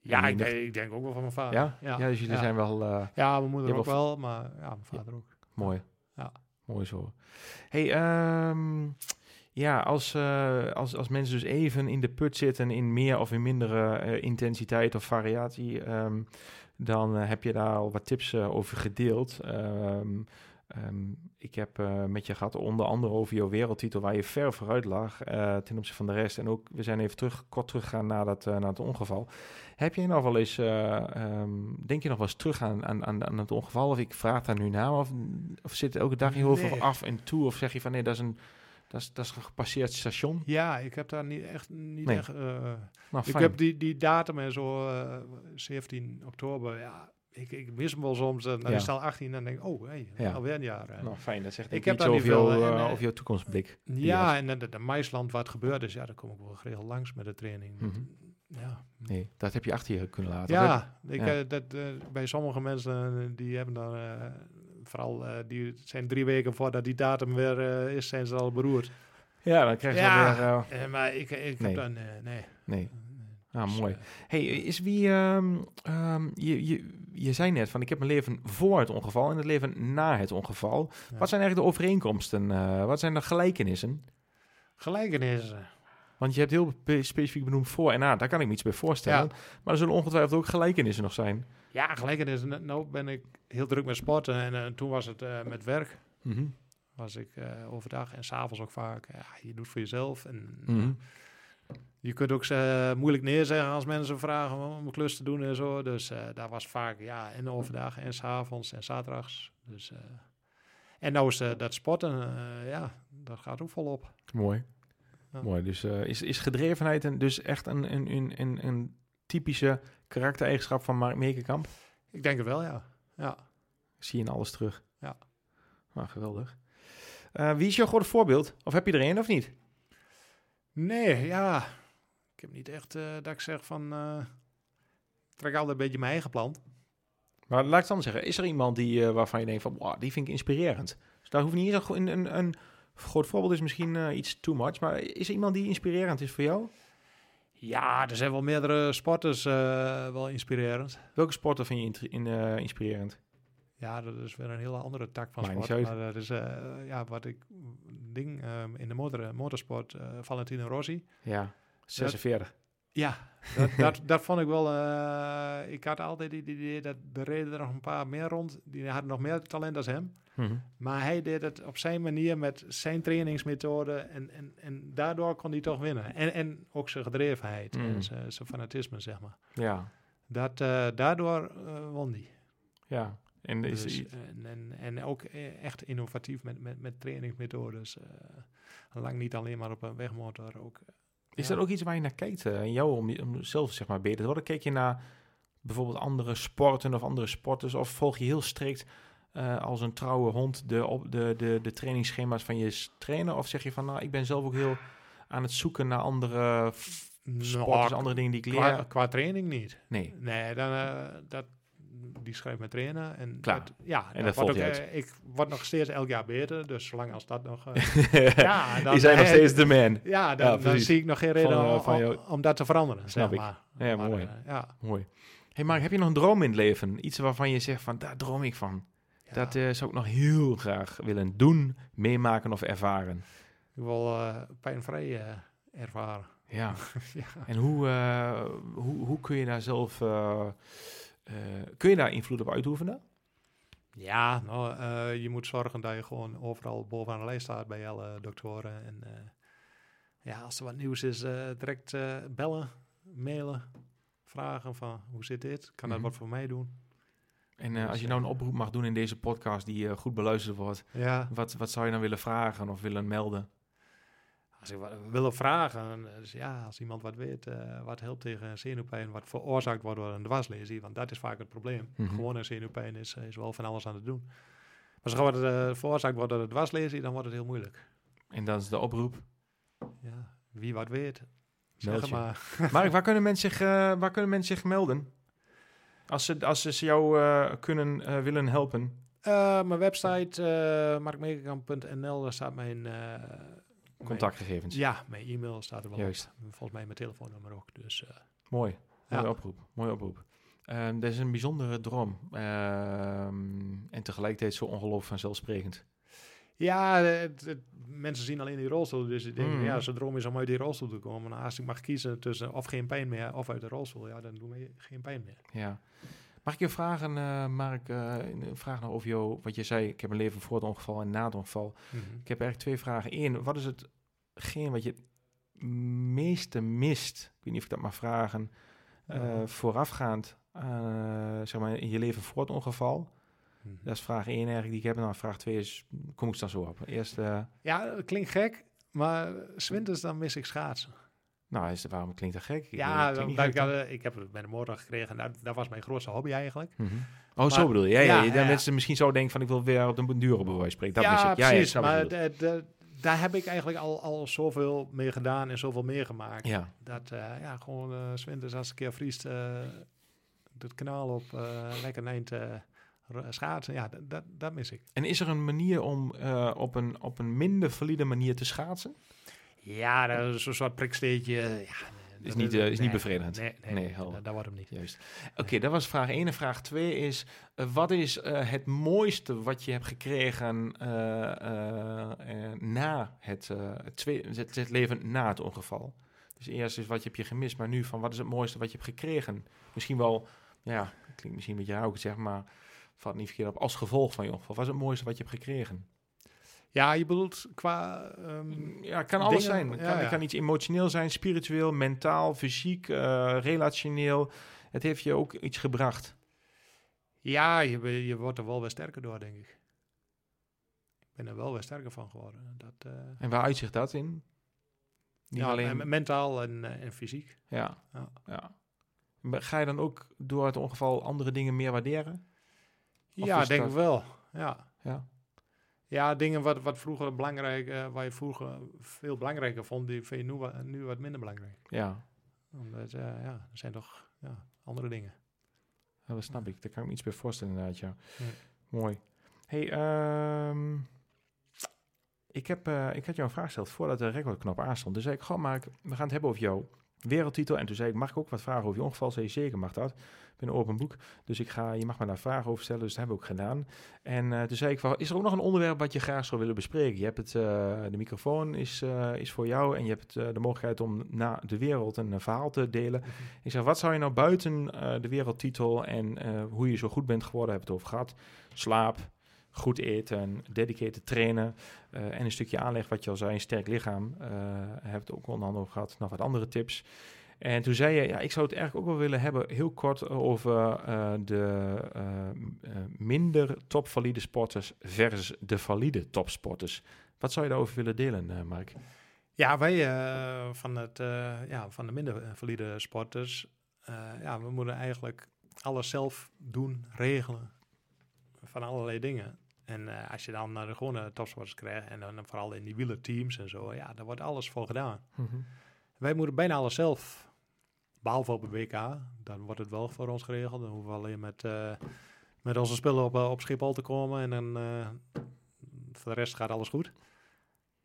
Ja, ik, ik denk ook wel van mijn vader. Ja? Ja, ja, dus jullie ja. zijn wel eh, Ja, mijn moeder ook wel, maar ja, mijn vader ook. mooi. Ja. Mooi zo. Hey, ehm, ja, als, eh, als, als mensen dus even in de put zitten in meer of in mindere eh, intensiteit of variatie, ehm, dan eh, heb je daar al wat tips over gedeeld. Ehm, ehm, ik heb met je gehad onder andere over jouw wereldtitel, waar je ver vooruit lag ten opzichte van de rest. En ook, we zijn even terug, kort teruggegaan naar dat, naar het ongeval. Heb jij nog wel eens, denk je nog wel eens terug aan, aan, aan, aan het ongeval? Of ik vraag daar nu naar, of, of zit elke dag je Nee. of af en toe? Of zeg je van nee, dat is een, dat is, dat is een gepasseerd station? Ja, ik heb daar niet echt niet Nee. echt. eh, Nou, ik fijn. heb die, die datum en zo, eh 17 oktober. Ja, ik, ik mis hem wel soms. En dan Ja. is het al 18 en dan denk ik, oh, hey, Ja. alweer een jaar. eh. Nou, fijn. Dat zegt Ik ik heb iets daar over, niet veel, jou, eh, eh, over jouw toekomstblik. ja, en de, de Maisland wat gebeurd is, ja, daar kom ik wel regel langs met de training. Mhm. Ja, Nee, dat heb je achter je kunnen laten. ja, ik, Ja. eh, dat, eh, bij sommige mensen eh, die hebben dan, eh, vooral eh, die zijn drie weken voordat die datum weer eh, is, zijn ze al beroerd. ja dan krijg je Ja. weer... eh, maar ik, ik Nee. heb dan, nee. nee. Ah, Dus, mooi. Hey, is wie... ehm, je, je, je zei net van, ik heb mijn leven voor het ongeval en het leven na het ongeval. Ja. Wat zijn eigenlijk de overeenkomsten? wat zijn de gelijkenissen? Gelijkenissen. Want je hebt heel specifiek benoemd voor en na. Daar kan ik me iets bij voorstellen. Maar er zullen ongetwijfeld ook gelijkenissen nog zijn. Ja, gelijkenissen. Nou ben ik heel druk met sporten en eh, toen was het eh, met werk. Mhm. Was ik eh, overdag en s'avonds ook vaak. Ja, je doet voor jezelf en Mhm. je kunt ook moeilijk neerzeggen als mensen vragen om een klus te doen en zo. Dus daar was vaak ja, en overdag en s'avonds en zaterdags. Dus, en nou is dat sporten, ja, dat gaat ook volop. Mooi. Mooi. Dus is, is, is gedrevenheid en dus echt een, een, een, een, een typische karaktereigenschap van Mark Meekenkamp? Ik denk het wel, ja. Ja. Zie je in alles terug. Ja. Nou, geweldig. Eh, wie is jouw grote voorbeeld? Of heb je er een of niet? Nee, ja. Ik heb niet echt eh, dat ik zeg van... eh, ik trek altijd een beetje mijn eigen plan. Maar laat ik het dan zeggen. Is er iemand die, eh, waarvan je denkt van, wow, die vind ik inspirerend? Dus daar hoeft niet eens een, een, een groot voorbeeld is misschien eh, iets too much. Maar is er iemand die inspirerend is voor jou? Ja, er zijn wel meerdere sporters eh, wel inspirerend. Welke sporten vind je in, eh, inspirerend? Ja, dat is weer een hele andere tak van sport. Maar dat is ja, wat ik ding ehm, in de motor, motorsport, Valentino Rossi. Ja, 46. Ja, dat, dat, dat vond ik wel. ik had altijd het idee dat er reden er nog een paar meer rond. Die hadden nog meer talent dan hem. Mhm. Maar hij deed het op zijn manier met zijn trainingsmethode. En, en, en daardoor kon hij toch winnen. En, en ook zijn gedrevenheid Mm. en zijn, zijn fanatisme, zeg maar. Ja, Dat, eh, daardoor eh, won hij. ja. En is, Dus, en, en, en ook eh, echt innovatief met, met, met trainingsmethodes. eh, lang niet alleen maar op een wegmotor. Ook, Is ja. dat ook iets waar je naar kijkt in jou om, om zelf zeg maar beter te worden? Kijk je naar bijvoorbeeld andere sporten of andere sporters of volg je heel strikt eh, als een trouwe hond de, op, de, de, de trainingsschema's van je trainer? Of zeg je van nou, ik ben zelf ook heel aan het zoeken naar andere Nou, andere dingen die ik leer? qua, qua training niet. Nee. Nee, dan, eh, dat, die schrijft met trainen. En Klaar. Dat, ja, En dat dat ook, eh, ik word nog steeds elk jaar beter. Dus zolang als dat nog... ja, dan, die zijn nog steeds de man. Ja, dan, Ja, zie ik nog geen reden Van, om, van om- jou- om dat te veranderen. Snap zeg ik. maar. Ja, Maar, mooi. ja, Mooi. hey Mark, heb je nog een droom in het leven? Iets waarvan je zegt van, daar droom ik van. Dat eh, zou ik nog heel graag willen doen, meemaken of ervaren. Ik wil eh, pijnvrij eh, ervaren. Ja. ja. En hoe, hoe, hoe kun je daar zelf... kun je daar invloed op uitoefenen? Ja, nou, je moet zorgen dat je gewoon overal bovenaan de lijst staat bij alle doktoren. En ja, als er wat nieuws is, direct bellen, mailen, vragen van hoe zit dit? Kan dat Mhm. wat voor mij doen? En eh, als je nou een oproep mag doen in deze podcast die eh, goed beluisterd wordt, Ja, wat, wat zou je dan willen vragen of willen melden? als ik wat wil vragen, dus ja, als iemand wat weet, uh, wat helpt tegen zenuwpijn, wat veroorzaakt wordt door een dwarslesie, want dat is vaak het probleem. Mhm. Gewone zenuwpijn is, is wel van alles aan het doen. Maar als het veroorzaakt wordt door een dwarslesie, dan wordt het heel moeilijk. En dat is de oproep. Ja, wie wat weet. Meld Zeg maar. Mark, waar kunnen mensen zich, eh, waar kunnen mensen zich melden? Als ze, als ze jou eh, kunnen eh, willen helpen. Eh, mijn website, uh, markmeekamp.nl, daar staat mijn... eh, Contactgegevens. mijn- ja, mijn e-mail staat er wel Juist. op. Volgens mij mijn telefoonnummer ook. Dus eh, Mooi. Mooie Ja. oproep. Mooie oproep. Ehm, dat is een bijzondere droom. Ehm, en tegelijkertijd zo ongelooflijk vanzelfsprekend. ja, het- het- mensen zien alleen die rolstoel. Dus ik denk, Mm. ja, zijn droom is om uit die rolstoel te komen. Maar als ik mag kiezen tussen of geen pijn meer of uit de rolstoel, ja, dan doe me geen pijn meer. Ja. Mag ik je vragen, eh, Mark, eh, een vraag over jou, wat je zei, ik heb een leven voor het ongeval en na het ongeval. Ik heb eigenlijk twee vragen. Eén, wat is hetgeen wat je het meeste mist? Ik weet niet of ik dat mag vragen. Ja. voorafgaand, zeg maar, in je leven voor het ongeval. Mhm. Dat is vraag één eigenlijk die ik heb. En dan vraag twee is, kom ik dan zo op. Eerst, eh, Ja, dat klinkt gek, maar zwinters dan mis ik schaatsen. nou, is, waarom klinkt dat gek? Ik, ja, klinkt gek, ik, heb het bij de motor gekregen en dat, dat was mijn grootste hobby eigenlijk. Mhm. Oh, zo bedoel je. Ja, ja, ja, mensen misschien zo denken van ik wil weer op een dure bewijs spreken. Dat ja, precies. maar de- de- daar heb ik eigenlijk al, al zoveel mee gedaan en zoveel meegemaakt. ja. Dat uh, ja, gewoon uh, zwinters als een keer vriest, uh, het kanaal op, lekker eind schaatsen. Ja, dat, dat, mis ik. En is er een manier om uh, op, een, op een minder valide manier te schaatsen? Ja, dat is een soort priksteetje. Ja, is niet, uh, is niet bevredigend. Nee, nee, nee, nee dat, dat wordt hem niet. Juist. Oké, okay, dat was vraag 1. En vraag 2 is: uh, wat is uh, het mooiste wat je hebt gekregen na het, twee, het, het, leven na het ongeval? Dus eerst is wat je heb je gemist, maar nu van wat is het mooiste wat je hebt gekregen? Misschien wel, ja, klinkt misschien een beetje ook zeg, maar valt niet verkeerd op. Als gevolg van je ongeval, wat is het mooiste wat je hebt gekregen? Ja, je bedoelt qua. Um, ja, kan alles zijn. Het kan, ja, ja. kan, iets emotioneel zijn, spiritueel, mentaal, fysiek, uh, relationeel. Het heeft je ook iets gebracht. Ja, je, je wordt er wel weer sterker door, denk ik. Ik ben er wel weer sterker van geworden. Dat, uh, en waar uitzicht dat in? Niet ja, alleen mentaal en, uh, en fysiek. Ja. ja. ja. Ga je dan ook door het ongeval andere dingen meer waarderen? Of ja, denk dat... ik wel. Ja. Ja. Ja, dingen wat, wat vroeger belangrijk, uh, waar je vroeger veel belangrijker vond, die vind je nu, wat, nu wat minder belangrijk. Ja. Omdat, uh, ja, er zijn toch ja, andere dingen. Ja, dat snap ik. Daar kan ik me iets bij voorstellen inderdaad, ja. ja. Mooi. Hey, um, ik, heb, uh, ik had jou een vraag gesteld voordat de recordknop aanstond. Dus ik, goh, Mark, we gaan het hebben over jou wereldtitel. En toen zei ik, mag ik ook wat vragen over je ongeval? Zei zeker mag dat. Ik ben een open boek, dus ik ga, je mag me daar vragen over stellen. Dus dat hebben we ook gedaan. En uh, toen zei ik, van, is er ook nog een onderwerp wat je graag zou willen bespreken? Je hebt het, uh, de microfoon is, uh, is voor jou en je hebt de mogelijkheid om na de wereld een verhaal te delen. Ik zeg, wat zou je nou buiten de wereldtitel en hoe je zo goed bent geworden, we het over gehad. Slaap, goed eten, dedicated trainen uh, en een stukje aanleg, wat je al zei, een sterk lichaam. Uh, heb het ook onder andere gehad, nog wat andere tips. En toen zei je, ja, ik zou het eigenlijk ook wel willen hebben, heel kort over uh, de minder topvalide sporters versus de valide topsporters. Wat zou je daarover willen delen, Mark? Ja, wij van, het, ja, van de minder valide sporters, ja, we moeten eigenlijk alles zelf doen, regelen, van allerlei dingen. En uh, als je dan naar de gewone topsporters krijgt, en dan vooral in die wielerteams en zo, ja, daar wordt alles voor gedaan. Mm -hmm. Wij moeten bijna alles zelf, behalve op het WK, dan wordt het wel voor ons geregeld. Dan hoeven we alleen met, uh, met onze spullen op, op Schiphol te komen en dan voor de rest gaat alles goed.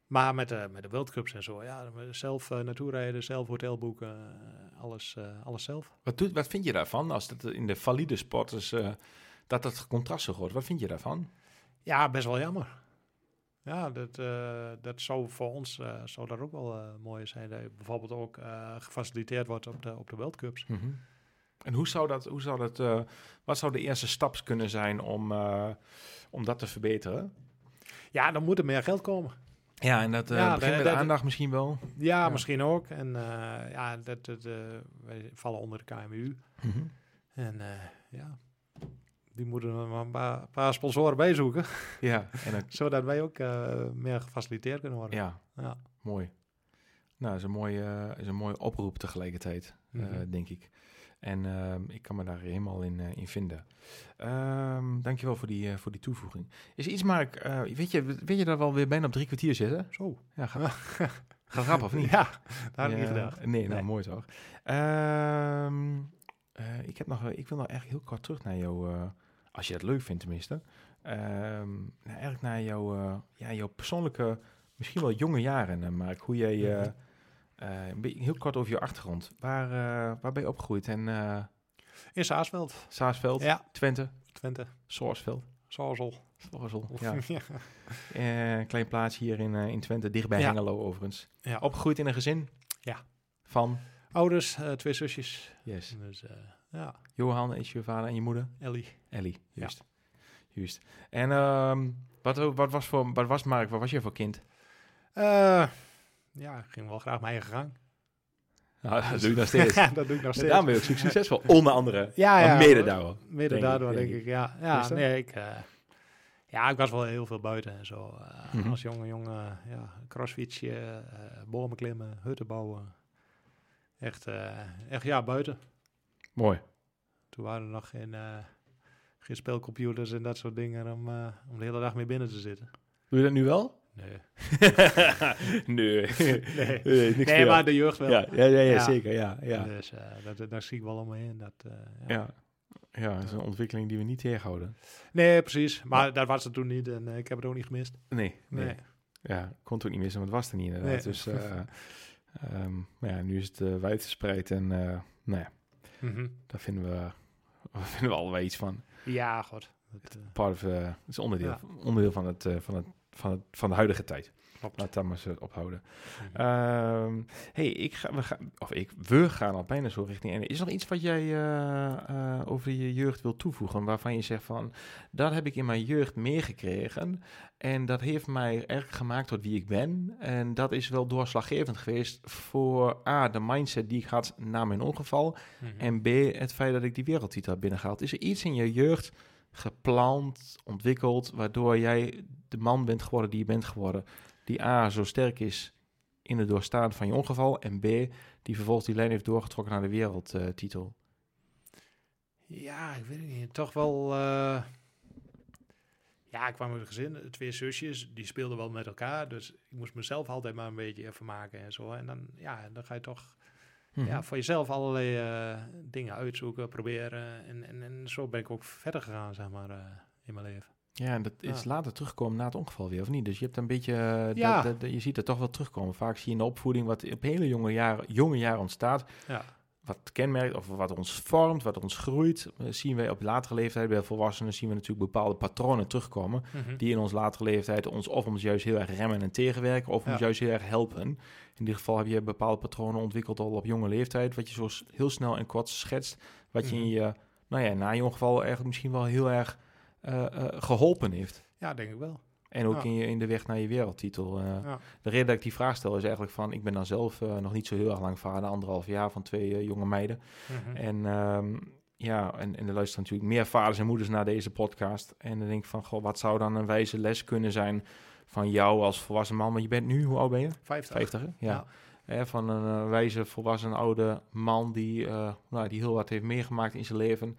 Maar met, de met de World Cups en zo, ja, zelf naartoe rijden, zelf hotel boeken, alles, alles zelf. Wat, doet, wat vind je daarvan als dat in de valide sporters dat het contrast zo groot? Wat vind je daarvan? Ja, best wel jammer. Ja, dat, uh, dat zou voor ons uh, zou dat ook wel uh, mooi zijn. Dat bijvoorbeeld ook gefaciliteerd wordt op de, op de World Cups. Mm -hmm. En hoe zou dat, hoe zou dat wat zou de eerste stap kunnen zijn om, om dat te verbeteren? Ja, dan moet er meer geld komen. Ja, en dat ja, begint met dat, aandacht misschien wel. Ja, ja. misschien ook. En ja, dat, dat wij vallen onder de KMU. Mm -hmm. En ja, die moeten een paar, paar sponsoren bij zoeken. Ja, en zodat wij ook uh, meer gefaciliteerd kunnen worden. Ja, ja. mooi. Nou, is een mooie, eh, is een mooie oproep tegelijkertijd, eh, Mhm. denk ik. En ehm, ik kan me daar helemaal in, eh, in vinden. Ehm dankjewel voor die, eh, voor die toevoeging. Is iets, Mark, eh, weet, je, weet je dat we alweer bijna op drie kwartier zitten? Zo. Ja, gaat, gaat rap of niet? Ja, dat had ik niet gedacht. Nee, nou Nee. mooi toch. Ehm, eh, ik, heb nog, ik wil nog eigenlijk heel kort terug naar jou, eh, als je het leuk vindt tenminste. Ehm, nou, eigenlijk naar jouw, eh, ja, jouw persoonlijke, misschien wel jonge jaren, eh, Mark. Hoe jij, een beetje, heel kort over je achtergrond. Waar, waar ben je opgegroeid? En In Saasveld. Saasveld, Ja, Twente, Twente. Soortsveld, Zorsel. Sorsel, ja. ja. Klein plaatsje hier in, in Twente, dichtbij Ja. Hengelo overigens. Ja. Opgegroeid in een gezin? Ja. Van? Ouders, twee zusjes. Yes. Dus ja, Johan is je vader en je moeder? Ellie. Ellie, Ja. juist. Juist. En ehm, wat, wat, was voor, wat was Mark, wat was je voor kind? Eh, ja, ik ging wel graag mijn eigen gang. Nou, dat doe ik nog steeds. ja, dat doe ik nog steeds. Daarom ben je ook succesvol, onder andere. Ja, ja. mede daardoor. Mede daardoor, ik, denk denk ik. Ja, ja nee, ik, eh, ja, ik was wel heel veel buiten en zo. Eh, Mhm. Als jonge jongen, ja, crossfietsje, bomen klimmen, hutten bouwen. Echt, echt ja, buiten. Mooi. Toen waren er nog geen, eh, geen speelcomputers en dat soort dingen om, eh, om de hele dag mee binnen te zitten. Doe je dat nu wel? Nee, nee. nee. nee, niks nee maar de jeugd wel. ja, ja, ja, ja, Ja. zeker. Ja, ja. Dus eh, dat, daar zie ik wel om me heen. Dat, ja. ja. ja, dat is een ontwikkeling die we niet tegenhouden. Nee, precies. Maar dat was het toen niet en ik heb het ook niet gemist. Nee, nee. Ja, kon het ook niet missen, want het was er niet inderdaad. Nee. Dus eh, ehm, maar ja, nu is het uh, wijdverspreid en nou ja, Mhm. daar vinden we, vinden we allebei iets van. Ja, god. Dat, eh, part of, eh, is onderdeel, Ja. onderdeel van, het, eh, van, het, van, van de huidige tijd. klopt. Laat dat maar eens eh, ophouden. Mhm. Ehm hey, ik ga, we gaan, of ik, we gaan al bijna zo richting einde. Is er nog iets wat jij eh, eh, over je jeugd wil toevoegen, waarvan je zegt van, dat heb ik in mijn jeugd meegekregen en dat heeft mij erg gemaakt tot wie ik ben. En dat is wel doorslaggevend geweest voor A, de mindset die ik had na mijn ongeval Mhm. en B, het feit dat ik die wereldtitel heb binnengehaald. Is er iets in je jeugd gepland, ontwikkeld, waardoor jij de man bent geworden die je bent geworden? Die A, zo sterk is in het doorstaan van je ongeval. En B, die vervolgens die lijn heeft doorgetrokken naar de wereldtitel. Ja, ik weet het niet. Toch wel... eh, Ja, ik kwam uit een gezin, twee zusjes, die speelden wel met elkaar. Dus ik moest mezelf altijd maar een beetje vermaken en zo. En dan, ja, dan ga je toch Mhm. ja, voor jezelf allerlei eh, dingen uitzoeken, proberen. En, en, en zo ben ik ook verder gegaan, zeg maar, eh, in mijn leven. Ja, en dat is Ja. later teruggekomen na het ongeval weer, of niet? Dus je hebt een beetje, eh, Ja. dat, dat- je ziet het toch wel terugkomen. Vaak zie je in de opvoeding wat op hele jonge jaren, jonge jaren ontstaat, Ja, wat kenmerkt of wat ons vormt, wat ons groeit. Eh, zien wij op latere leeftijd bij volwassenen zien we natuurlijk bepaalde patronen terugkomen. Mhm. die in ons latere leeftijd ons of ons juist heel erg remmen en tegenwerken, of ons juist heel erg helpen. In ieder geval heb je bepaalde patronen ontwikkeld al op jonge leeftijd, wat je zo heel snel en kort schetst, wat je in Mhm. je, nou ja, na je ongeval eigenlijk misschien wel heel erg eh, eh, geholpen heeft. ja denk ik wel. En ook Ja. in, je, in de weg naar je wereldtitel. eh. Ja. De reden dat ik die vraag stel is eigenlijk van, ik ben dan zelf nog niet zo heel erg lang vader, anderhalf jaar van twee jonge meiden. Mhm. En ehm, ja, en, en er luisteren natuurlijk meer vaders en moeders naar deze podcast. En dan denk ik van, goh, wat zou dan een wijze les kunnen zijn van jou als volwassen man? Want je bent nu, hoe oud ben je? 50. 50, hè? Ja. Van een wijze, volwassen oude man die, nou, die heel wat heeft meegemaakt in zijn leven.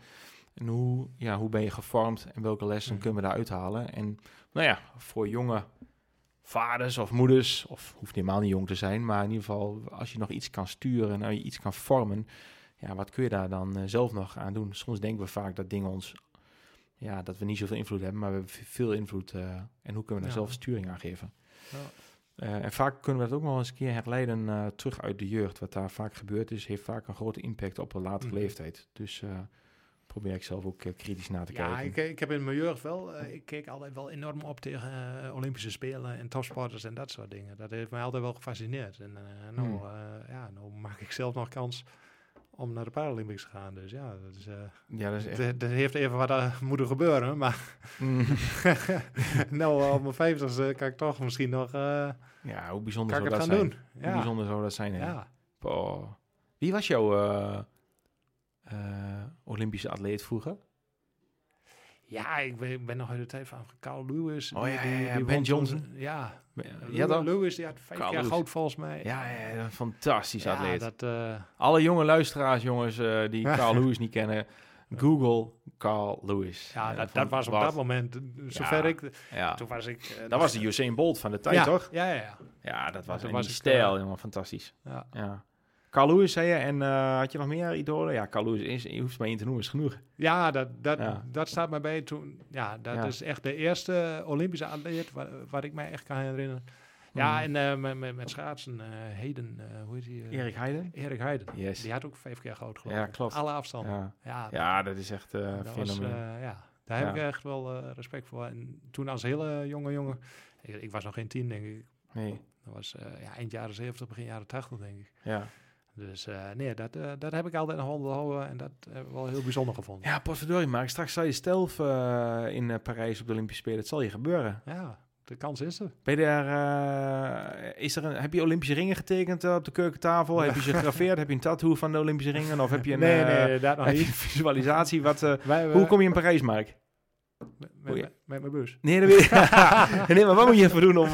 En hoe, ja, hoe ben je gevormd en welke lessen Mhm. kunnen we daaruit halen? En nou ja, voor jonge vaders of moeders, of hoeft helemaal niet jong te zijn, maar in ieder geval als je nog iets kan sturen en als je iets kan vormen, ja, wat kun je daar dan eh, zelf nog aan doen? Soms denken we vaak dat dingen ons, ja, dat we niet zoveel invloed hebben, maar we hebben veel invloed. eh, en hoe kunnen we daar Ja. zelf sturing aan geven? Ja. Eh, en vaak kunnen we dat ook nog eens een keer herleiden eh, terug uit de jeugd. Wat daar vaak gebeurd is, heeft vaak een grote impact op een latere Mhm. leeftijd. Dus eh, probeer ik zelf ook eh, kritisch na te Ja, kijken. ik, ik heb in mijn jeugd wel, eh, ik keek altijd wel enorm op tegen eh, Olympische Spelen en topsporters en dat soort dingen. Dat heeft mij altijd wel gefascineerd. En eh nou, Hmm. ja, nou maak ik zelf nog kans om naar de Paralympics te gaan. Dus ja, dat, is, ja, dat is echt... dat, heeft even wat moeten gebeuren. Maar Mm. nou, op mijn vijftigste kan ik toch misschien nog ja, hoe bijzonder zou dat gaan zijn? doen. Hoe Ja, bijzonder zou dat zijn? hè? ja. Wie was jouw Olympische atleet vroeger? Ja, ik ben, nog uit de tijd van Carl Lewis. Oh, Die- ja, die Ben toen- Johnson. Ja, Ja, dan? Lewis die had vijf Carl jaar Lewis. goud volgens mij. Ja, ja, een fantastisch Ja, atleet. dat, eh, Alle jonge luisteraars, jongens, eh, die Carl Lewis niet kennen, Google Carl Lewis. ja, Eh, dat, dat was op wat- dat moment, eh, zover ik... Ja, Toen was ik... eh, dat was de Usain Bolt van de tijd, toch? Ja, ja, ja. Ja, dat was toen een was stijl, eh, jongen, fantastisch. ja. Carl Lewis, zei je, en eh, had je nog meer idolen? Ja, Carl Lewis, is, je hoeft maar één te noemen, is genoeg. Ja, dat, dat, Ja. dat staat mij bij toen. Ja, dat Ja. is echt de eerste Olympische atleet waar, waar ik mij echt kan herinneren. Ja, Mhm. en eh, met, met, met schaatsen, eh Heden, hoe heet die? Erik Heiden? Erik Heiden. Yes. Die had ook vijf keer goud geloof Ja, klopt. Alle afstanden. Ja. Ja, ja, dat is echt dat was, fenomeen. ja, daar heb ik echt wel respect voor. En toen als hele jonge jongen, ik, ik was nog geen tien denk ik. nee, Dat was ja, eind jaren 70, begin jaren 80 denk ik. ja. Dus eh, nee, dat, eh, dat heb ik altijd nog onderhouden en dat heb ik wel heel bijzonder gevonden. Ja, potverdorie, maar straks zal je stelf eh, in Parijs op de Olympische Spelen. Het zal je gebeuren. Ja, de kans is er. Ben je daar, is er een, heb je Olympische ringen getekend op de keukentafel? Heb je ze gegraveerd? heb je een tattoo van de Olympische ringen? Of heb je een, nee, nee, dat nog heb je niet. een visualisatie? Wat, Wij, hoe kom je in Parijs, Mark? Met, mijn bus. Nee, dat weet ik. nee, maar wat moet je even doen om...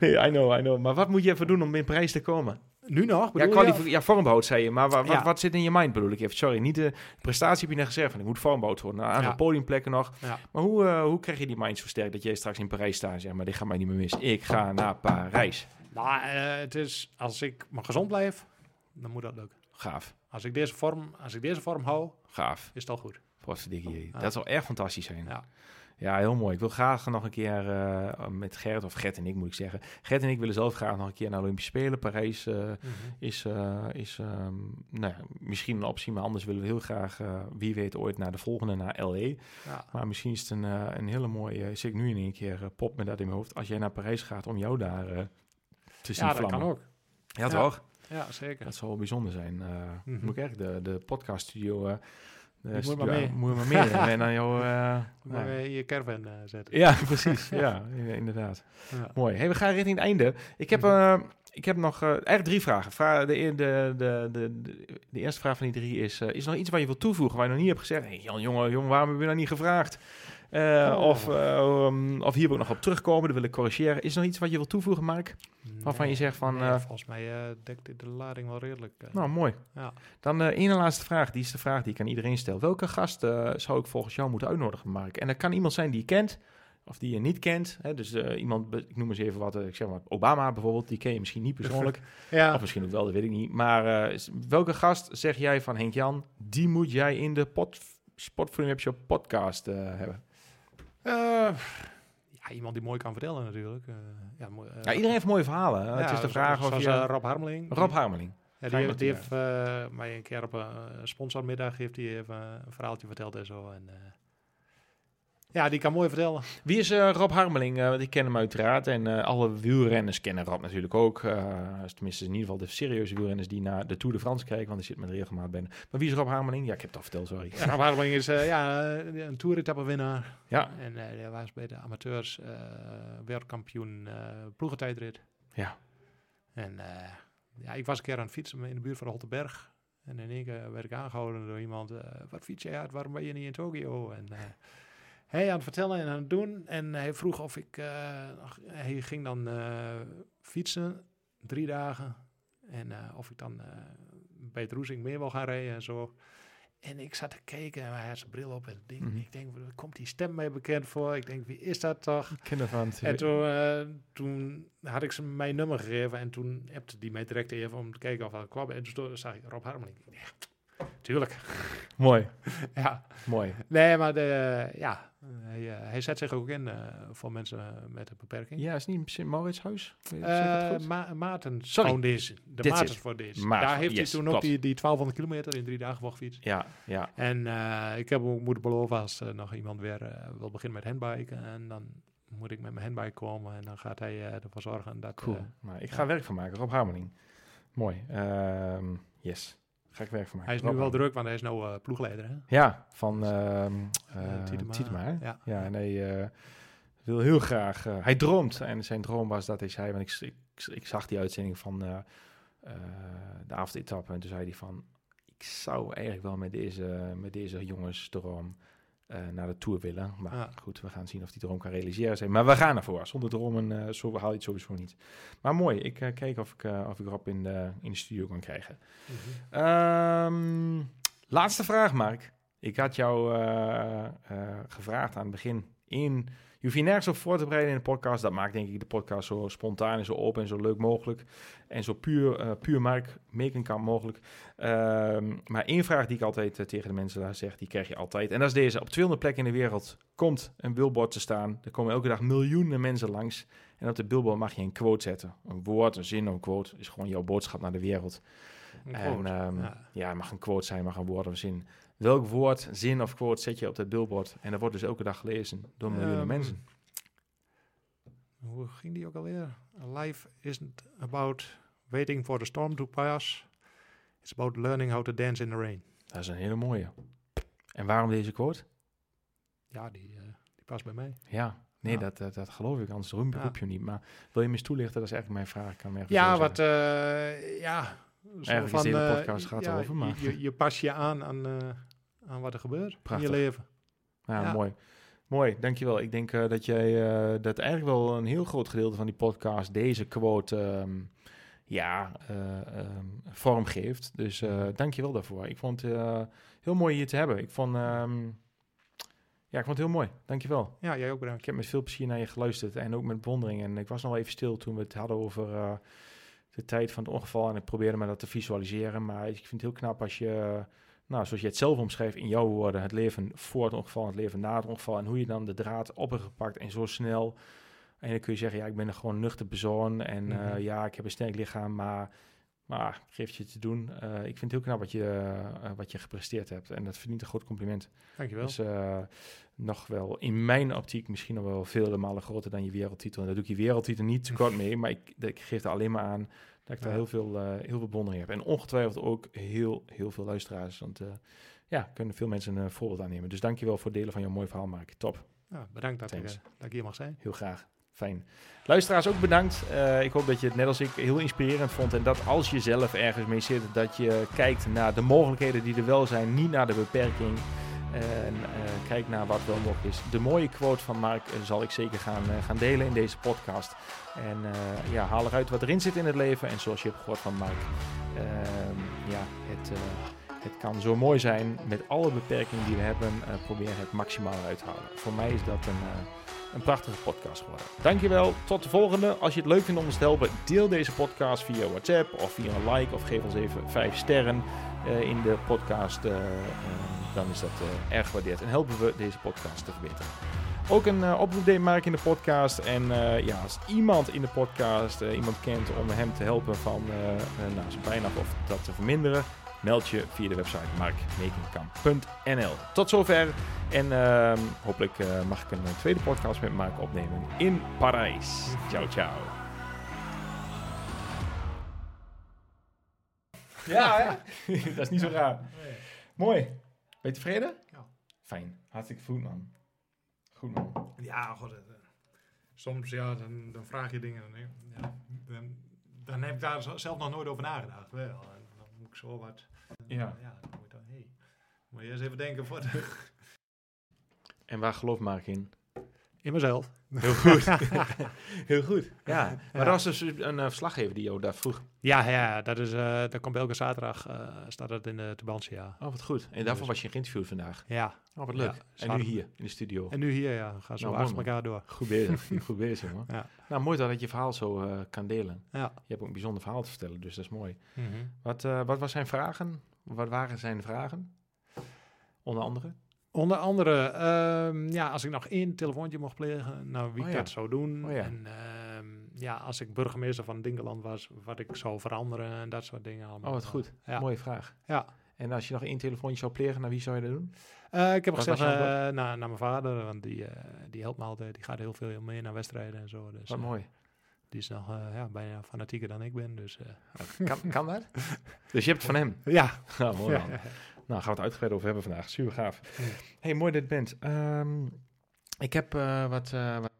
nee, I know, I know. Maar wat moet je even doen om in Parijs te komen? Nu nog? Ja, bedoel je? kwalifi- ja, vormbehoud zei je. Maar wa- wat, Ja. wat zit in je mind bedoel ik even? Sorry, niet de prestatie heb je net gezegd van ik moet vormbehoud worden. Een aantal Ja. podiumplekken nog. Ja. Maar hoe, eh, hoe krijg je die mind zo sterk dat jij straks in Parijs staat en zegt, maar dit gaat mij niet meer mis. Ik ga naar Parijs. Nou, eh, het is, als ik maar gezond blijf, dan moet dat lukken. Gaaf, Als ik deze vorm, als ik deze vorm hou, gaaf. is het al goed. Potverdikkie. Ja. Dat zal echt fantastisch zijn. Ja. Ja, heel mooi. Ik wil graag nog een keer eh, met Gert, of Gert en ik moet ik zeggen. Gert en ik willen zelf graag nog een keer naar Olympische Spelen. Parijs eh, is, eh, is ehm, nou, ja, misschien een optie, maar anders willen we heel graag, wie weet, ooit naar de volgende, naar LA. Ja. Maar misschien is het een, een hele mooie, zit ik nu in één keer, pop met dat in mijn hoofd. Als jij naar Parijs gaat om jou daar te zien ja, dat vlammen. kan ook. Ja, Ja. toch? Ja, zeker. Dat zal wel bijzonder zijn. Mhm. Moet ik echt de, de podcaststudio... moet maar mee. Moet je maar mee. en dan jou... eh, je caravan eh, zetten. ja, precies. ja, inderdaad. Ja. Mooi. Hey, we gaan richting het einde. Ik heb, Mhm. eh, ik heb nog eigenlijk drie vragen. Vra de, e- de, eerste vraag van die drie is... is er nog iets wat je wilt toevoegen waar je nog niet hebt gezegd? Hey, Jan, jongen, jongen, waarom heb je nou niet gevraagd? Eh, Oh. of, eh, um, of hier wil ik nog op terugkomen, dat wil ik corrigeren. Is er nog iets wat je wilt toevoegen, Mark? Waarvan je zegt van, nee, eh, volgens mij dekt dit de lading wel redelijk. Nou, mooi. Ja. Dan eh één laatste vraag. Die is de vraag die ik aan iedereen stel. Welke gast zou ik volgens jou moeten uitnodigen, Mark? En dat kan iemand zijn die je kent, of die je niet kent. Hè? Dus iemand, ik noem eens even wat, ik zeg maar Obama bijvoorbeeld, die ken je misschien niet persoonlijk. ja. Of misschien ook wel, dat weet ik niet. Maar welke gast zeg jij van Henk-Jan, die moet jij in de Web Show podcast hebben? Eh, ja, iemand die mooi kan vertellen natuurlijk. Eh, ja, mooi, eh, Ja, iedereen heeft mooie verhalen. het is de zoals- vraag of je... Rob Harmeling. Rob Harmeling. Ja, die heeft, die eh, mij een keer op een sponsormiddag heeft hij even een verhaaltje verteld en zo. En, eh, ja, die kan mooi vertellen. Wie is eh, Rob Harmeling? Want ik ken hem uiteraard. En eh, alle wielrenners kennen Rob natuurlijk ook. Eh, tenminste, in ieder geval de serieuze wielrenners die naar de Tour de France kijken. Want er zit met regelmaat bij. Maar wie is Rob Harmeling? Ja, ik heb het al verteld, sorry. Ja, Rob Harmeling is ja, een toeretappewinnaar. Ja. En hij was bij de amateurs wereldkampioen ploegentijdrit. Ja. En ja, ik was een keer aan het fietsen in de buurt van de Holteberg. En in één keer werd ik aangehouden door iemand. wat fiets jij uit? Waarom ben je niet in Tokio? En hij aan het vertellen en aan het doen. En hij vroeg of ik... eh, hij ging dan eh, fietsen, drie dagen. En eh, of ik dan bij het Roesing mee wil gaan rijden en zo. En ik zat te kijken en hij had zijn bril op. En denk, Mhm. ik denk, waar komt die stem mij bekend voor? Ik denk, wie is dat toch? Ik ken ervan. En toen, toen had ik ze mijn nummer gegeven en toen appte die mij direct even om te kijken of dat kwam. En toen zag ik Rob Harmeling. Ja, tuurlijk. Mooi, ja. mooi. Nee, maar de, ja, hij, eh, hij zet zich ook in eh, voor mensen met een beperking. Ja, is niet Sint Mauritshuis? Eh? Ma Maartens Sorry. Foundation. De Maartens is- Foundation. Daar heeft yes, hij toen ook die, die 1200 kilometer in drie dagen voor gefietst. Ja, ja. En eh, ik heb ook moeten beloven als eh, nog iemand weer eh, wil beginnen met handbiken. En dan moet ik met mijn handbike komen en dan gaat hij eh, ervoor zorgen dat... Cool. eh, maar ik ja. ga werk van maken. Rob Harmeling. Mooi. Ehm, yes. Ga ik werk van maken. hij is Rob nu wel druk, want hij is nou eh, ploegleider. Hè? Ja, van Eh, eh, Tietema. Tietema? Ja. Ja, en hij wil heel graag... hij droomt. En zijn droom was dat hij zei... Want ik, ik, ik zag die uitzending van de avondetappe. En toen zei hij van... Ik zou eigenlijk wel met deze, met deze jongens droom eh, naar de Tour willen. Maar goed, we gaan zien of die droom kan realiseren zijn. Maar we gaan ervoor. Zonder dromen eh, zo haal je het sowieso niet. Maar mooi, ik eh, kijk of ik, of ik Rob in de, in de studio kan krijgen. Ehm, laatste vraag, Mark. Ik had jou gevraagd aan het begin in... Je hoeft je nergens op voor te bereiden in de podcast. Dat maakt denk ik de podcast zo spontaan en zo open en zo leuk mogelijk. En zo puur, eh, puur Mark Mekenkamp mogelijk. Ehm, maar één vraag die ik altijd eh, tegen de mensen daar zeg, die krijg je altijd. En dat is deze. Op 200 plekken in de wereld komt een billboard te staan. Er komen elke dag miljoenen mensen langs. En op de billboard mag je een quote zetten. Een woord, een zin een quote is gewoon jouw boodschap naar de wereld. En ehm, Ja. ja, het mag een quote zijn, mag een woord of een zin. Welk woord, zin of quote zet je op dat billboard? En dat wordt dus elke dag gelezen door miljoenen Ehm, mensen. Hoe ging die ook alweer? Life isn't about waiting for the storm to pass. It's about learning how to dance in the rain. Dat is een hele mooie. En waarom deze quote? Ja, die, eh, die past bij mij. Ja, nee, Ja. Dat, dat, dat geloof ik, anders Ja. roep je niet. Maar wil je me eens toelichten? Dat is eigenlijk mijn vraag. Ik Kan me Ja, wat, eh, ja. zo is de hele eh, podcast gaat ja, erover, maar- Je, je pas je aan aan, aan wat er gebeurt Prachtig. in je leven. Ja, ja. mooi. Mooi, dankjewel. Ik denk eh, dat jij eh, dat eigenlijk wel een heel groot gedeelte van die podcast deze quote ehm, ja, eh, ehm, vorm geeft. Dus eh dankjewel daarvoor. Ik vond het heel mooi hier te hebben. Ik vond, ehm, ja, ik vond het heel mooi. Dankjewel. Ja, jij ook bedankt. Ik heb met veel plezier naar je geluisterd en ook met bewondering. En ik was nog even stil toen we het hadden over de tijd van het ongeval. En ik probeerde me dat te visualiseren. Maar ik vind het heel knap als je, nou, zoals je het zelf omschrijft in jouw woorden, het leven voor het ongeval, het leven na het ongeval. En hoe je dan de draad op hebt gepakt en zo snel. En dan kun je zeggen, ja, ik ben een gewoon nuchter persoon. En eh, Mhm. ja, ik heb een sterk lichaam, maar... Maar geef je te doen. Eh, ik vind het heel knap wat je, eh, wat je gepresteerd hebt. En dat verdient een groot compliment. Dankjewel. Dus nog wel in mijn optiek misschien nog wel vele malen groter dan je wereldtitel. En daar doe ik je wereldtitel niet tekort mee, maar ik, ik geef er alleen maar aan dat ik daar heel veel, eh, heel veel bewondering heb. En ongetwijfeld ook heel, heel veel luisteraars. Want eh, ja, kunnen veel mensen een voorbeeld aannemen. Dus dankjewel voor het delen van jouw mooi verhaal, Mark. Top, Ja, bedankt dat ik, Thanks. eh, dat ik hier mag zijn. heel graag. Fijn. Luisteraars ook bedankt. Eh, ik hoop dat je het net als ik heel inspirerend vond. En dat als je zelf ergens mee zit, dat je kijkt naar de mogelijkheden die er wel zijn, niet naar de beperking. En eh, kijk naar wat wel mogelijk is. De mooie quote van Mark eh, zal ik zeker gaan, eh, gaan delen in deze podcast. En ja, haal eruit wat erin zit in het leven. En zoals je hebt gehoord van Mark, ehm, ja, het, het kan zo mooi zijn met alle beperkingen die we hebben. probeer het maximaal uit te halen. Voor mij is dat een, een prachtige podcast geworden. Dankjewel, tot de volgende. Als je het leuk vindt om ons te helpen, deel deze podcast via WhatsApp of via een like of geef ons even 5 sterren in de podcast. Dan is dat eh, erg gewaardeerd en helpen we deze podcast te verbeteren. Ook een eh, oproep deed Mark in de podcast. En eh, ja, als iemand in de podcast iemand kent om hem te helpen van nou, zijn pijn af of dat te verminderen, meld je via de website markmekenkamp.nl. Tot zover. En ehm, hopelijk mag ik een tweede podcast met Mark opnemen in Parijs. Ciao, ciao. Ja, hè? dat is niet zo raar. Mooi. Ben je tevreden? Ja. Fijn. Hartstikke goed, man. Goed, man. Ja, god. eh, soms ja, dan, dan vraag je dingen. Dan, denk ik, ja, dan, dan heb ik daar zelf nog nooit over nagedacht. Wel. En dan moet ik zo wat. Ja. Ja, dan moet ik dan, hey, moet je eens even denken voor de, En waar gelooft Mark in? In mezelf. Heel goed. Heel goed. Ja. Maar Ja. dat was dus een eh, verslaggever die jou daar vroeg. Ja, ja, dat is. eh dat komt elke zaterdag. eh, staat dat in de Tubantia. Oh, wat goed. En daarvoor was je geïnterviewd vandaag. Ja. Oh, wat leuk. Ja, en nu hier, in de studio. En nu hier, ja, gaan zo Nou, achter elkaar door. Goed bezig. Goed bezig, man. Ja. Nou, mooi dat je je verhaal zo kan delen. Ja. Je hebt ook een bijzonder verhaal te vertellen, dus dat is mooi. Mhm. Wat, wat was zijn vragen? Wat waren zijn vragen? Onder andere? Onder andere, ehm, ja, als ik nog één telefoontje mocht plegen, nou wie Oh ik ja. dat zou doen. Oh ja. En ehm, ja, als ik burgemeester van Dinkeland was, wat ik zou veranderen en dat soort dingen allemaal. Oh, wat goed. Ja. Mooie vraag. Ja. En als je nog één telefoontje zou plegen, naar wie zou je dat doen? Eh, ik heb Wat gezegd eh, naar, naar mijn vader, want die, eh, die helpt me altijd. Die gaat heel veel mee naar wedstrijden en zo. Dus Wat mooi. die is nog ja, bijna fanatieker dan ik ben. Dus Kan, kan dat? Dus je hebt het van hem? ja. Ja, mooi ja. Nou, gaan we het uitgebreid over hebben vandaag. Super gaaf. Hey, mooi dat je bent. Ehm, ik heb eh, wat, eh, wat